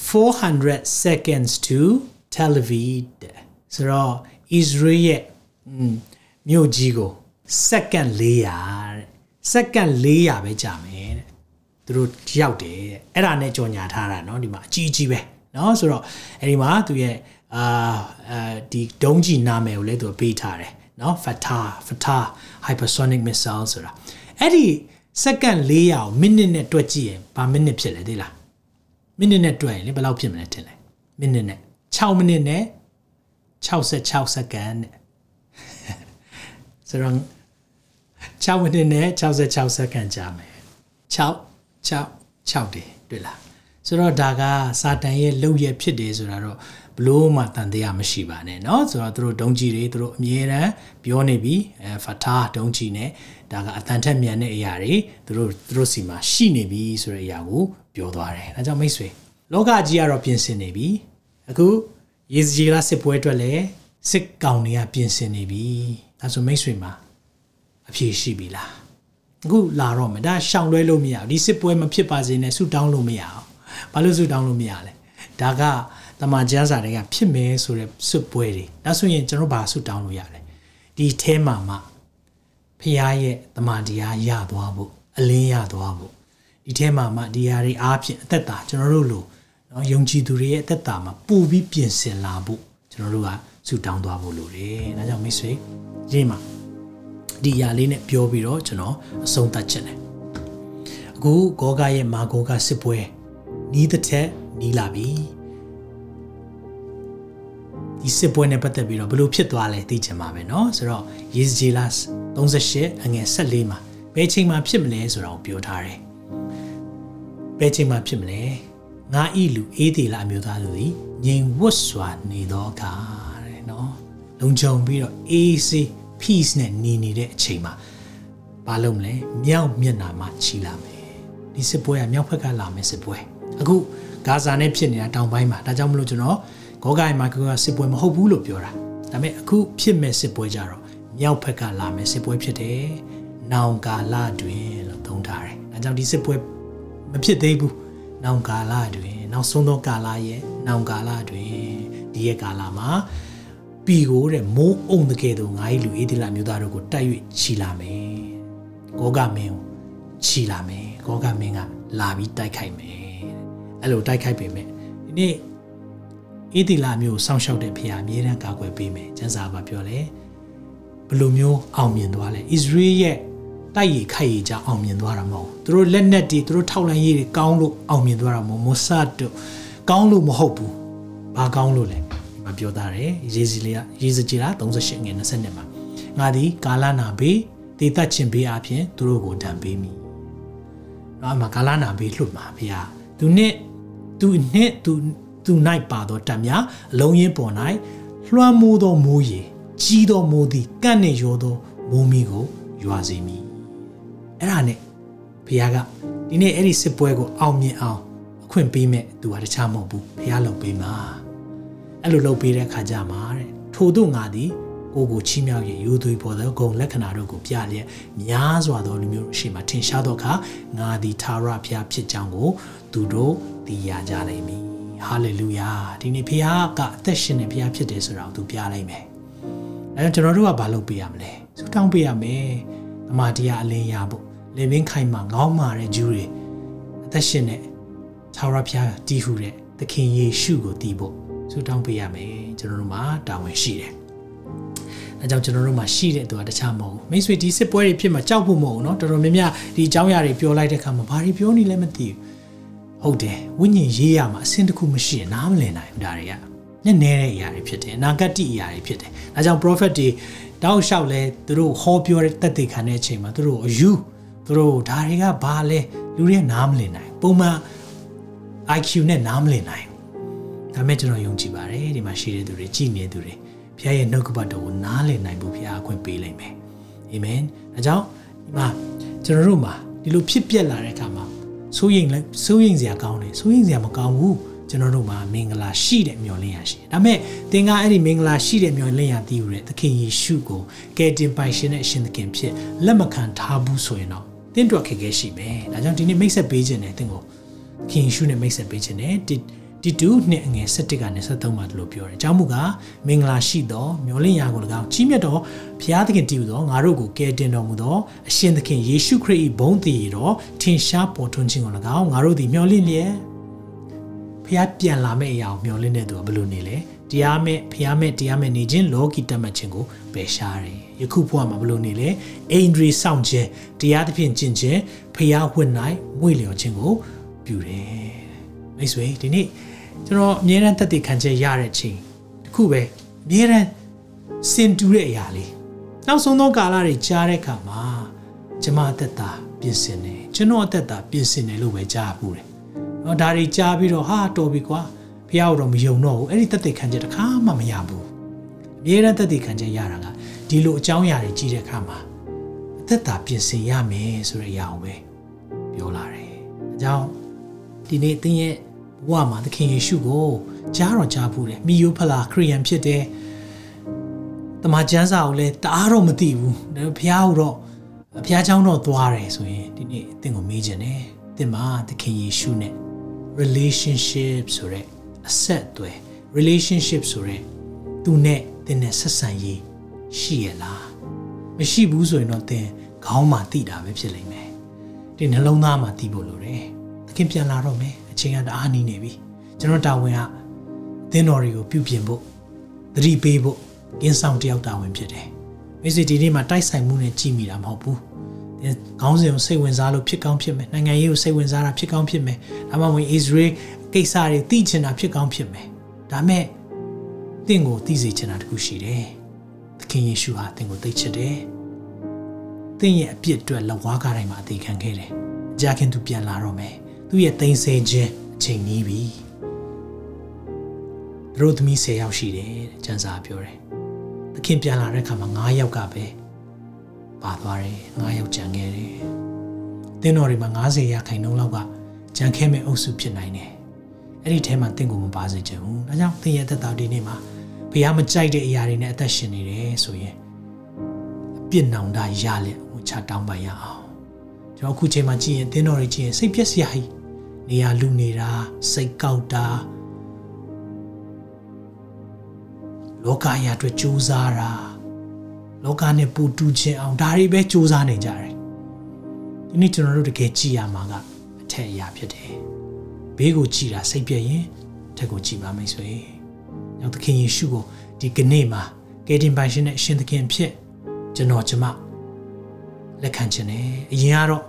400 seconds to Tel Aviv ဆိုတော့ Israel ရဲ့မြို့ကြီးကို second 400တဲ့ second 400ပဲကြာမယ်တဲ့သူတို့ရောက်တယ်တဲ့အဲ့ဒါနဲ့ကြော်ညာထားတာเนาะဒီမှာအကြီးကြီးပဲเนาะဆိုတော့အဲ့ဒီမှာသူရဲ့အာအဲဒီဒုံးကြီးနာမည်ကိုလည်းသူပေးထားတယ်เนาะ Fatah Fatah hypersonic missile ဆိုတာအဲ့ဒီစက္ကန့်400ကိုမိနစ်နဲ့တွက်ကြည့်ရင်ဘာမိနစ်ဖြစ်လဲသိလားမိနစ်နဲ့တွက်ရင်လေဘယ်လောက်ဖြစ်မလဲထင်လဲမိနစ်နဲ့6မိနစ်နဲ့66စက္ကန့်နဲ့ဆိုတော့6မိနစ်နဲ့66စက္ကန့်ကြာမယ်6 6 6တယ်တွေ့လားဆိုတော့ဒါကစာတန်ရဲ့လုပ်ရဖြစ်တယ်ဆိုတာတော့ ဘလို့မှတန်တရားမရှိပါနဲ့เนาะဆိုတော့သူတို့ဒုံးကြီးတွေသူတို့အမြဲတမ်းပြောနေပြီအဲဖတာဒုံးကြီးနဲ့ဒါကအတန်ထက်မြန်တဲ့အရာတွေသူတို့သူတို့စီမှာရှိနေပြီဆိုတဲ့အရာကိုပြောသွားတယ်ဒါကြောင့်မိတ်ဆွေလောကကြီးကတော့ပြင်ဆင်နေပြီအခုရေစကြီးလားစစ်ပွဲအတွက်လည်းစစ်ကောင်တွေကပြင်ဆင်နေပြီဒါဆိုမိတ်ဆွေမှာအဖြေရှိပြီလားအခုလာတော့မယ်ဒါရှောင်လွဲလို့မရဘူးဒီစစ်ပွဲမဖြစ်ပါစေနဲ့ဆူတောင်းလို့မရအောင်ဘာလို့ဆူတောင်းလို့မရလဲဒါက တမန်ကျမ်းစာတွေကဖြစ်မယ်ဆိုတဲ့စွတ်ပွဲတွေဒါဆိုရင်ကျွန်တော်ဘာဆွတောင်းလို့ရလဲဒီအဲမှာမှဖခင်ရဲ့တမန်တရားရသွားဖို့အလင်းရသွားဖို့ဒီအဲမှာမှဒီဟာတွေအားဖြင့်အသက်တာကျွန်တော်တို့လိုနော်ယုံကြည်သူတွေရဲ့အသက်တာမှာပို့ပြီးပြင်ဆင်လာဖို့ကျွန်တော်တို့ကဆုတောင်းသွားဖို့လိုတယ်ဒါကြောင့်မိတ်ဆွေဒီမှာဒီຢာလေးနဲ့ပြောပြီးတော့ကျွန်တော်အဆုံးသတ်ချင်တယ်အခုဂောဂရဲ့မာဂောဂစစ်ပွဲနီးတဲ့ထက်နီးလာပြီ ဒီစစ်ပွဲနဲ့ပတ်သက်ပြီးတော့ဘလို့ဖြစ်သွားလဲသိချင်ပါပဲเนาะဆိုတော့ယေဇေလ38အငယ်14မှာဘယ်ချိန်မှာဖြစ်မလဲဆိုတာကိုပြောထားတယ်ဘယ်ချိန်မှာဖြစ်မလဲငါဤလူအေးသေးလာအမျိုးသားတို့သည်ငြိမ်ဝတ်စွာနေသောအခါတဲ့เนาะလုံခြုံပြီးတော့အေးစေး peace နဲ့နေနေတဲ့အချိန်မှာဘာလုပ်မလဲမြောက်မျက်နှာမှာခြီလာမယ်ဒီစစ်ပွဲကမြောက်ဘက်ကလာမယ်စစ်ပွဲအခုဂါဇာနဲ့ဖြစ်နေတာတောင်ပိုင်းမှာဒါကြောင့်မလို့ကျွန်တော် ဂေါဂိုင်မှာကစစ်ပွဲမဟုတ်ဘူးလို့ပြောတာဒါပေမဲ့အခုဖြစ်မဲ့စစ်ပွဲကြတော့မြောက်ဘက်ကလာမယ်စစ်ပွဲဖြစ်တယ်နောင်ကာလတွင်လို့သုံးထားတယ်ဒါကြောင့်ဒီစစ်ပွဲမဖြစ်သေးဘူးနောင်ကာလတွင်နောက်ဆုံးသောကာလရဲ့နောင်ကာလတွင်ဒီရဲ့ကာလမှာပီကိုတဲ့မိုးအုံတကယ်တော့ငါ့လူအေဒီလာမျိုးသားတို့ကိုတိုက်၍ချီလာမယ်။ဂောဂမင်းကိုချီလာမယ်။ဂောဂမင်းကလာပြီးတိုက်ခိုက်မယ်။အဲ့လိုတိုက်ခိုက်ပေမဲ့ဒီနေ့ အေဒီလာမျိုးစောင့်ရှောက်တဲ့ဖခင်အမြဲတမ်းကာကွယ်ပေးမယ်။ကျမ်းစာကပြောလဲဘယ်လိုမျိုးအောင်မြင်သွားလဲ။ဣသရေလရဲ့တိုက်ရခိုက်ရကြအောင်မြင်သွားတာမဟုတ်ဘူး။သူတို့လက်နက်တွေသူတို့ထောက်လှမ်းရေးတွေကောင်းလို့အောင်မြင်သွားတာမဟုတ်မိုဆတ်တို့ကောင်းလို့မဟုတ်ဘူး။ဘာကောင်းလို့လဲ။မပြောသားတယ်ရေစီလေးကရေစကြည်လား38ငယ်20မှာငါသည်ကာလနာဘေးဒေသချင်းဘေးအပြင်သူတို့ကိုဒဏ်ပေးမိ။နော်အမကာလနာဘေးလွတ်မှာဖေဟာသူနဲ့သူနဲ့သူ သူ၌ပါသောတံများအလုံးရင်းပေါ်၌လွှမ်းမိုးသောမိုးရေကြီးသောမိုးသည်ကန့်နဲ့ရောသောမိုးမီကိုရွာစေမည်။အဲ့ဒါနဲ့ဖေဟာကဒီနေ့အဲ့ဒီစစ်ပွဲကိုအောင်မြင်အောင်အခွင့်ပေးမဲ့သူဟာတခြားမဟုတ်ဘူးဖေဟာလုပ်ပေးမှာ။အဲ့လိုလုပ်ပေးတဲ့ခါကြမှာတဲ့ထို့သို့ငါသည်ကိုကိုချီးမြှောက်၍ယူသွေးပေါ်သောဂုံလက္ခဏာတို့ကိုပြလျက်များစွာသောလူမျိုးရှိမှထင်ရှားသောအခါငါသည်သာရဖျားဖြစ်ကြောင်းကိုသူတို့သိရကြလိမ့်မည် ဟာလေလုယာဒီနေ့ဖျားကအသက်ရှင်နေဖျားဖြစ်တယ်ဆိုတာကိုသူပြလိုက်မယ်အဲကျွန်တော်တို့ကဘာလုပ်ပေးရမလဲဆူတောင်းပေးရမယ်တမန်တရားအလင်းရဖို့လေမင်းခိုင်မှာငေါင်းမာတဲ့ဂျူးတွေအသက်ရှင်နေသာရဖျားတည်ဟူတဲ့သခင်ယေရှုကိုတည်ဖို့ဆူတောင်းပေးရမယ်ကျွန်တော်တို့မှာတာဝန်ရှိတယ်အဲကြောင့်ကျွန်တော်တို့မှာရှိတဲ့သူကတခြားမဟုတ်ဘူးမိတ်ဆွေဒီစစ်ပွဲတွေဖြစ်မှာကြောက်ဖို့မဟုတ်ဘူးเนาะတော်တော်များများဒီအကြောင်းအရာတွေပြောလိုက်တဲ့အခါမှာဘာတွေပြောနေလဲမသိဘူး ဟုတ်တယ်ဝိညာဉ်ရေးရမှာအဆင့်တစ်ခုမရှိရင်နားမလည်နိုင်ဘူးဒါတွေကညနေတဲ့အရာတွေဖြစ်တယ်အနာဂတ်တိအရာတွေဖြစ်တယ်အဲကြောင့် prophet တွေတောက်လျှောက်လဲသူတို့ဟောပြောတဲ့တက်တေခံတဲ့အချိန်မှာသူတို့အယူသူတို့ဒါတွေကဘာလဲလူတွေကနားမလည်နိုင်ပုံမှန် IQ နဲ့နားမလည်နိုင်ဒါမဲ့ကျွန်တော်ယုံကြည်ပါတယ်ဒီမှာရှိတဲ့သူတွေကြည်နေသူတွေဘုရားရဲ့နှုတ်ကပတ်တော်ကိုနားလည်နိုင်ဖို့ဘုရားအခွင့်ပေးလိုက်မယ်အာမင်အဲကြောင့်ဒီမှာကျွန်တော်တို့မှာဒီလိုဖြစ်ပျက်လာတဲ့အခါမှာ စိုးရိမ်လဲစိုးရိမ်စရာကောင်းတယ်စိုးရိမ်စရာမကောင်းဘူးကျွန်တော်တို့မှာမင်္ဂလာရှိတဲ့မျှော်လင့်ရရှိတယ်ဒါမဲ့သင်ကအဲ့ဒီမင်္ဂလာရှိတဲ့မျှော်လင့်ရတည်ယူတဲ့သခင်ယေရှုကိုကယ်တင်ပိုင်ရှင်တဲ့အရှင်သခင်ဖြစ်လက်မခံထားဘူးဆိုရင်တော့သင်တို့ခက်ခဲရှိမယ်ဒါကြောင့်ဒီနေ့မိတ်ဆက်ပေးခြင်းနဲ့သင်ကိုခင်ယေရှုနဲ့မိတ်ဆက်ပေးခြင်းနဲ့ တီတူနှစ်အငယ်7ကနေ73မှာဒီလိုပြောတယ်။အကြောင်းမူကားမင်္ဂလာရှိသောမျောလင့်ရာကို၎င်းကြီးမြတ်သောဘုရားသခင်တည်ဟူသောငါတို့ကိုကယ်တင်တော်မူသောအရှင်သခင်ယေရှုခရစ်၏ဘုန်းတည်တော်ထင်ရှားပေါ်ထွန်းခြင်းကို၎င်းငါတို့သည်မျောလင့်လျက်ဘုရားပြန်လာမယ့်အရာကိုမျောလင့်တဲ့သူကဘယ်လိုနေလဲ။တရားမဲ့ဘုရားမဲ့တရားမဲ့နေခြင်းလောကီတတ်မှတ်ခြင်းကိုပယ်ရှားတယ်။ယခုဘုရားမှာဘယ်လိုနေလဲ။အိန္ဒြေစောင့်ခြင်းတရားသဖြင့်ကျင့်ခြင်းဘုရားဝတ်၌မွေ့လျော်ခြင်းကိုပြုတယ်။မိတ်ဆွေဒီနေ့ ကျွန်တော်အမြဲတမ်းတက်တည်ခံချက်ရတဲ့ချိန်တခုပဲအမြဲတမ်းစင်တူတဲ့အရာလေးနောက်ဆုံးသောကာလတွေကြားတဲ့အခါမှာကျမအသက်တာပြင်ဆင်တယ်ကျွန်တော်အသက်တာပြင်ဆင်တယ်လို့ပဲကြားဘူးတယ်။နော်ဒါတွေကြားပြီးတော့ဟာတော်ပြီကွာဖះတော့မယုံတော့ဘူးအဲ့ဒီတက်တည်ခံချက်တစ်ခါမှမရဘူး။အမြဲတမ်းတက်တည်ခံချက်ရတာကဒီလိုအကြောင်းအရာတွေကြီးတဲ့အခါမှာအသက်တာပြင်ဆင်ရမယ်ဆိုတဲ့အရာကိုပဲပြောလာတယ်။အကြောင်းဒီနေ့သင်ရဲ့ ဘဝမှာသခင်ယေရှုကိုကြားတော်ကြားဘူးတယ်မိယိုဖလာခရိယန်ဖြစ်တယ်တမန်ကျမ်းစာကိုလည်းတအားတော့မသိဘူးဘုရားဟူတော့ဘုရားเจ้าတော့သွားတယ်ဆိုရင်ဒီနေ့အသင်ကိုမေးခြင်းတယ်သင်မှာသခင်ယေရှုနဲ့ relationship ဆိုတဲ့အဆက်အသွယ် relationship ဆိုတဲ့သူနဲ့သင်နဲ့ဆက်ဆံရေးရှိရလားမရှိဘူးဆိုရင်တော့သင်ခေါင်းမှာတိတာပဲဖြစ်လိမ့်မယ်ဒီနှလုံးသားမှာတိဖို့လိုတယ်သခင်ပြန်လာတော့မယ် အချိန်ကတအားနီးနေပြီကျွန်တော်တာဝန်ကသင်းတော်တွေကိုပြုပြင်ဖို့သတိပေးဖို့ကင်းဆောင်တယောက်တာဝန်ဖြစ်တယ်မိစေဒီနေ့မှာတိုက်ဆိုင်မှုနဲ့ကြည်မိတာမဟုတ်ဘူးခေါင်းစဉ်ကိုစိတ်ဝင်စားလို့ဖြစ်ကောင်းဖြစ်မယ်နိုင်ငံရေးကိုစိတ်ဝင်စားတာဖြစ်ကောင်းဖြစ်မယ်ဒါမှမဟုတ် Israel ကိစ္စတွေသိချင်တာဖြစ်ကောင်းဖြစ်မယ်ဒါမဲ့သင်ကိုသိစေချင်တာတခုရှိတယ်သခင်ယေရှုဟာသင်ကိုသိချစ်တယ်သင်ရဲ့အပြစ်အတွက်လက်ဝါးကားတိုင်းမှာအသေးခံခဲ့တယ်အကြခင်သူပြန်လာတော့မယ် သူ့ရဲ့သိမ်းဆည်းခြင်းအချိန်နီးပြီသူတို့သမီး10ယောက်ရှိတယ်တဲ့ကျမ်းစာပြောတယ်သခင်ပြန်လာတဲ့အခါမှာ9ယောက်ကပဲပါသွားတယ်9ယောက်ကျန်ခဲ့တယ်သင်တော်တွေမှာ90ရာခိုင်နှုန်းလောက်ကကြံခဲမဲ့အုပ်စုဖြစ်နိုင်တယ်အဲ့ဒီထဲမှာတင့်ကိုမပါစေချင်ဘူးဒါကြောင့်သင်ရဲ့သက်တာဒီနေ့မှာဘုရားမကြိုက်တဲ့အရာတွေနဲ့အသက်ရှင်နေတယ်ဆိုရင်အပြစ်နောင်တရလက်ဝချတောင်းပန်ရအောင်ကျွန်တော်အခုချိန်မှာကြည့်ရင်သင်တော်တွေကြည့်ရင်စိတ်ပြက်စရာကြီး နေရာလူနေတာစိတ်ကောက်တာလောကအရာအတွက်ကြိုးစားတာလောကနဲ့ပူတူခြင်းအောင်ဒါတွေပဲကြိုးစားနေကြတယ်ဒီနေ့ကျွန်တော်တို့တကယ်ကြည်ရမှာကအထက်အရာဖြစ်တယ်ဘေးကိုကြည်တာစိတ်ပြည့်ရင်ထက်ကိုကြည်ပါမိတ်ဆွေ။နောက်သခင်ယေရှုကိုဒီကနေ့မှာကယ်တင်ပိုင်ရှင်နဲ့အရှင်သခင်ဖြစ်ကျွန်တော်ကျမလက်ခံခြင်းနဲ့အရင်ကတော့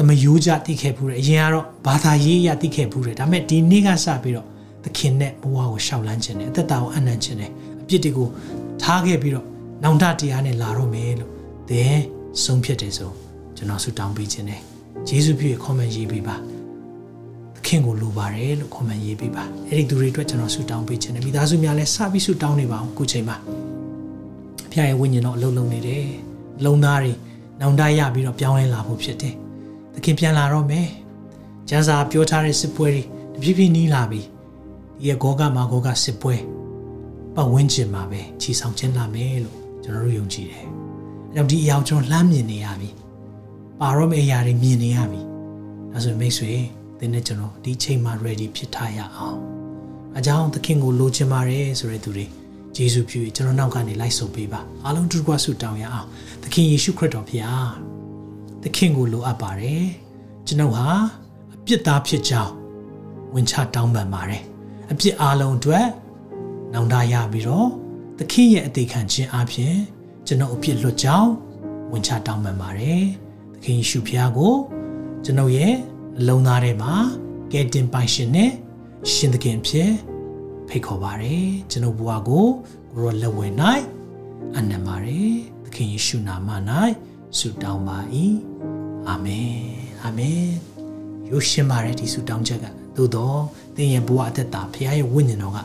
သမယိုးကြတိခဲ့ဘူးတယ်အရင်ကတော့ဘာသာရေးရတိခဲ့ဘူးတယ်ဒါပေမဲ့ဒီနေ့ကစပြီးတော့သခင်နဲ့ဘဝကိုရှောက်လန်းခြင်းနဲ့အသက်တာကိုအနံ့ခြင်းနဲ့အပြစ်တွေကိုထားခဲ့ပြီးတော့နောင်တတရားနဲ့လာတော့မယ်လို့သင်ဆုံးဖြတ်တယ်ဆိုကျွန်တော်ဆုတောင်းပေးခြင်းနဲ့ယေရှုပြည့် comment ရေးပေးပါသခင်ကိုလိုပါတယ်လို့ comment ရေးပေးပါအဲ့ဒီသူတွေအတွက်ကျွန်တော်ဆုတောင်းပေးခြင်းနဲ့မိသားစုများလည်းစပြီးဆုတောင်းနေပါအောင်အခုချိန်မှာဖခင်ရဲ့ဝိညာဉ်တော်အလုံးလုံးနေတယ်လုံသားတွေနောင်တရပြီးတော့ပြောင်းလဲလာဖို့ဖြစ်တယ် သခင်ပြန်လာတော့မယ်ကျမ်းစာပြောထားတဲ့စစ်ပွဲတွေတဖြည်းဖြည်းနီးလာပြီဒီရဲ့ဂောကမာဂောကစစ်ပွဲပတ်ဝန်းကျင်မှာပဲခြီဆောင်ခြင်းလာမယ်လို့ကျွန်တော်တို့ယုံကြည်တယ်အဲကြောင့်ဒီအရာကိုကျွန်တော်လှမ်းမြင်နေရပြီပါရောမယ့်အရာတွေမြင်နေရပြီဒါဆိုမိတ်ဆွေသင်နဲ့ကျွန်တော်ဒီချိန်မှာ ready ဖြစ်ထားရအောင်အကြောင်းသခင်ကိုလိုချင်ပါတယ်ဆိုတဲ့သူတွေယေရှုပြုကျွန်တော်နောက်ကနေလိုက်ဆိုပေးပါအားလုံးတူကွာဆုတောင်းရအောင်သခင်ယေရှုခရစ်တော်ဖခင် သခင်ကိုလိုအပ်ပါတယ်ကျွန်ုပ်ဟာအပြစ်သားဖြစ်ကြောင်းဝင်ချတောင်းပန်ပါတယ်အပြစ်အလုံးအတွက်နောင်တရပြီးတော့သခင်ရဲ့အသေးခံခြင်းအပြင်ကျွန်တော်အပြစ်လွတ်ကြောင်းဝင်ချတောင်းပန်ပါတယ်သခင်ယေရှုဖခင်ကိုကျွန်ုပ်ရဲ့အလုံးသားထဲမှာကယ်တင်ပိုင်ရှင်နဲ့ရှင်သခင်ဖြစ်ဖိတ်ခေါ်ပါတယ်ကျွန်ုပ်ဘဝကိုကိုရောလက်ဝင်၌အနံပါတယ်သခင်ယေရှုနာမ၌ ဆုတောင်းပါ၏အာမင်အာမင်ယိုရှင်ပါတယ်ဒီဆုတောင်းချက်ကသို့တော့သင်ရဲ့ဘဝအသက်တာဖခင်ရဲ့ဝိညာဉ်တော်က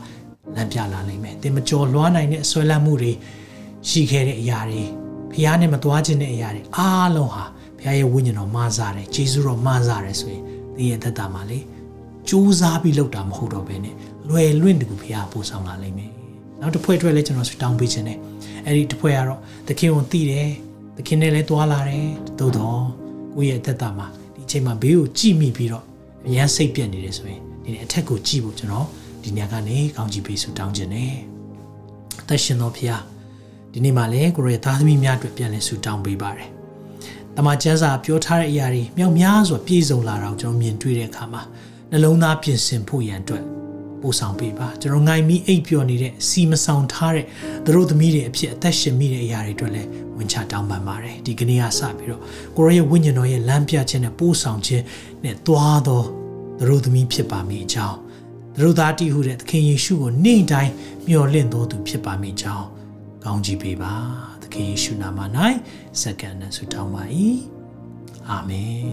လမ်းပြလာနိုင်မယ်သင်မကြော်လွှားနိုင်တဲ့အဆွဲလန်းမှုတွေရှိခဲ့တဲ့အရာတွေဖခင်နဲ့မသွားခြင်းတဲ့အရာတွေအားလုံးဟာဖခင်ရဲ့ဝိညာဉ်တော်မဆာတယ်ဂျေဇုတော်မဆာတယ်ဆိုရင်သင်ရဲ့သက်တာမှာလေစူးစမ်းပြီးလုပ်တာမဟုတ်တော့ဘဲနဲ့လွယ်လွင့်တူဖခင်ပို့ဆောင်လာလိမ့်မယ်နောက်တစ်ဖွဲ့အတွက်လည်းကျွန်တော်တောင်းပေးခြင်းနဲ့အဲ့ဒီတစ်ဖွဲ့ကတော့သခင်ကိုသိတယ် သခင်နဲ့လည်းသွားလာတယ်သို့တော့ကိုယ့်ရဲ့သက်တာမှာဒီအချိန်မှာဘေးကိုကြည့်မိပြီးတော့အရန်စိတ်ပြက်နေတယ်ဆိုရင်ဒီနေ့အထက်ကိုကြည့်ဖို့ကျွန်တော်ဒီညကနေကောင်းချီးပေးဆုတောင်းခြင်းနဲ့အသက်ရှင်တော်ဖခင်ဒီနေ့မှာလည်းကိုရရဲ့သားသမီးများအတွက်ပြန်လည်ဆုတောင်းပေးပါတယ်။တမန်ကျမ်းစာပြောထားတဲ့အရာတွေမြောက်များစွာပြည့်စုံလာတော့ကျွန်တော်မြင်တွေ့တဲ့အခါမှာနှလုံးသားပြင်ဆင်ဖို့ရန်အတွက်ပို့ဆောင်ပေးပါကျွန်တော်ငိုင်မိအိပ်ပျော်နေတဲ့စီမဆောင်ထားတဲ့သူတို့သမီးတွေအဖြစ်အသက်ရှင်မိတဲ့အရာတွေအတွက်လည်း ဝင်ချတောင်းပန်ပါတယ်ဒီကနေ့ကစပြီးတော့ကိုရောရဲ့ဝိညာဉ်တော်ရဲ့လမ်းပြခြင်းနဲ့ပို့ဆောင်ခြင်းနဲ့တွားသောသူတို့သမီးဖြစ်ပါမိအကြောင်းသူတို့သားတည်ဟုတဲ့သခင်ယေရှုကိုနေ့တိုင်းမျှော်လင့်တော်သူဖြစ်ပါမိအကြောင်းကောင်းချီးပေးပါသခင်ယေရှုနာမ၌စက္ကန့်နဲ့ဆုတောင်းပါ၏အာမင်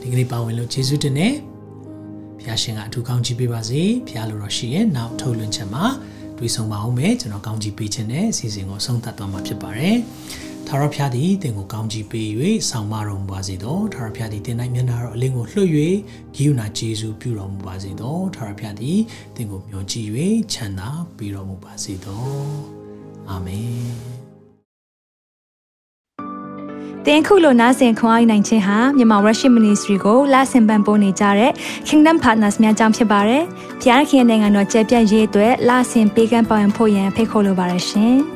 ဒီကနေ့ပါဝင်လို့ယေရှုတင်နေဘုရားရှင်ကအထူးကောင်းချီးပေးပါစေဘုရားလိုတော်ရှိရဲ့နောက်ထုတ်လွှင့်ချက်မှာတွေ့ဆုံပါအောင်မယ်ကျွန်တော်ကောင်းချီးပေးခြင်းနဲ့အစီအစဉ်ကိုဆုံးသတ်သွားမှာဖြစ်ပါတယ် ထာဝရဘုရားသည်တင်ကိုကောင်းချီးပေး၍ဆောင်မတော်မူပါစေသောထာဝရဘုရားသည်တင်၌မျက်နာတော်အလင်းကိုလွှတ်၍ဂိယူနာကျေးဇူးပြုတော်မူပါစေသောထာဝရဘုရားသည်တင်ကိုမျှော်ကြည့်၍ချမ်းသာပေးတော်မူပါစေသောအာမင်တင်ခုလိုနာဆင်ခွန်အားနိုင်ခြင်းဟာမြန်မာ Worship Ministry ကိုလာဆင်ပန်ပိုးနေကြတဲ့ Kingdom Partners များအကြောင်းဖြစ်ပါတယ်။ဖျားခင်နိုင်ငံတော်ကျယ်ပြန့်ရေးအတွက်လာဆင်ပေးကမ်းပောင်းဖို့ရန်ဖိတ်ခေါ်လိုပါတယ်ရှင်။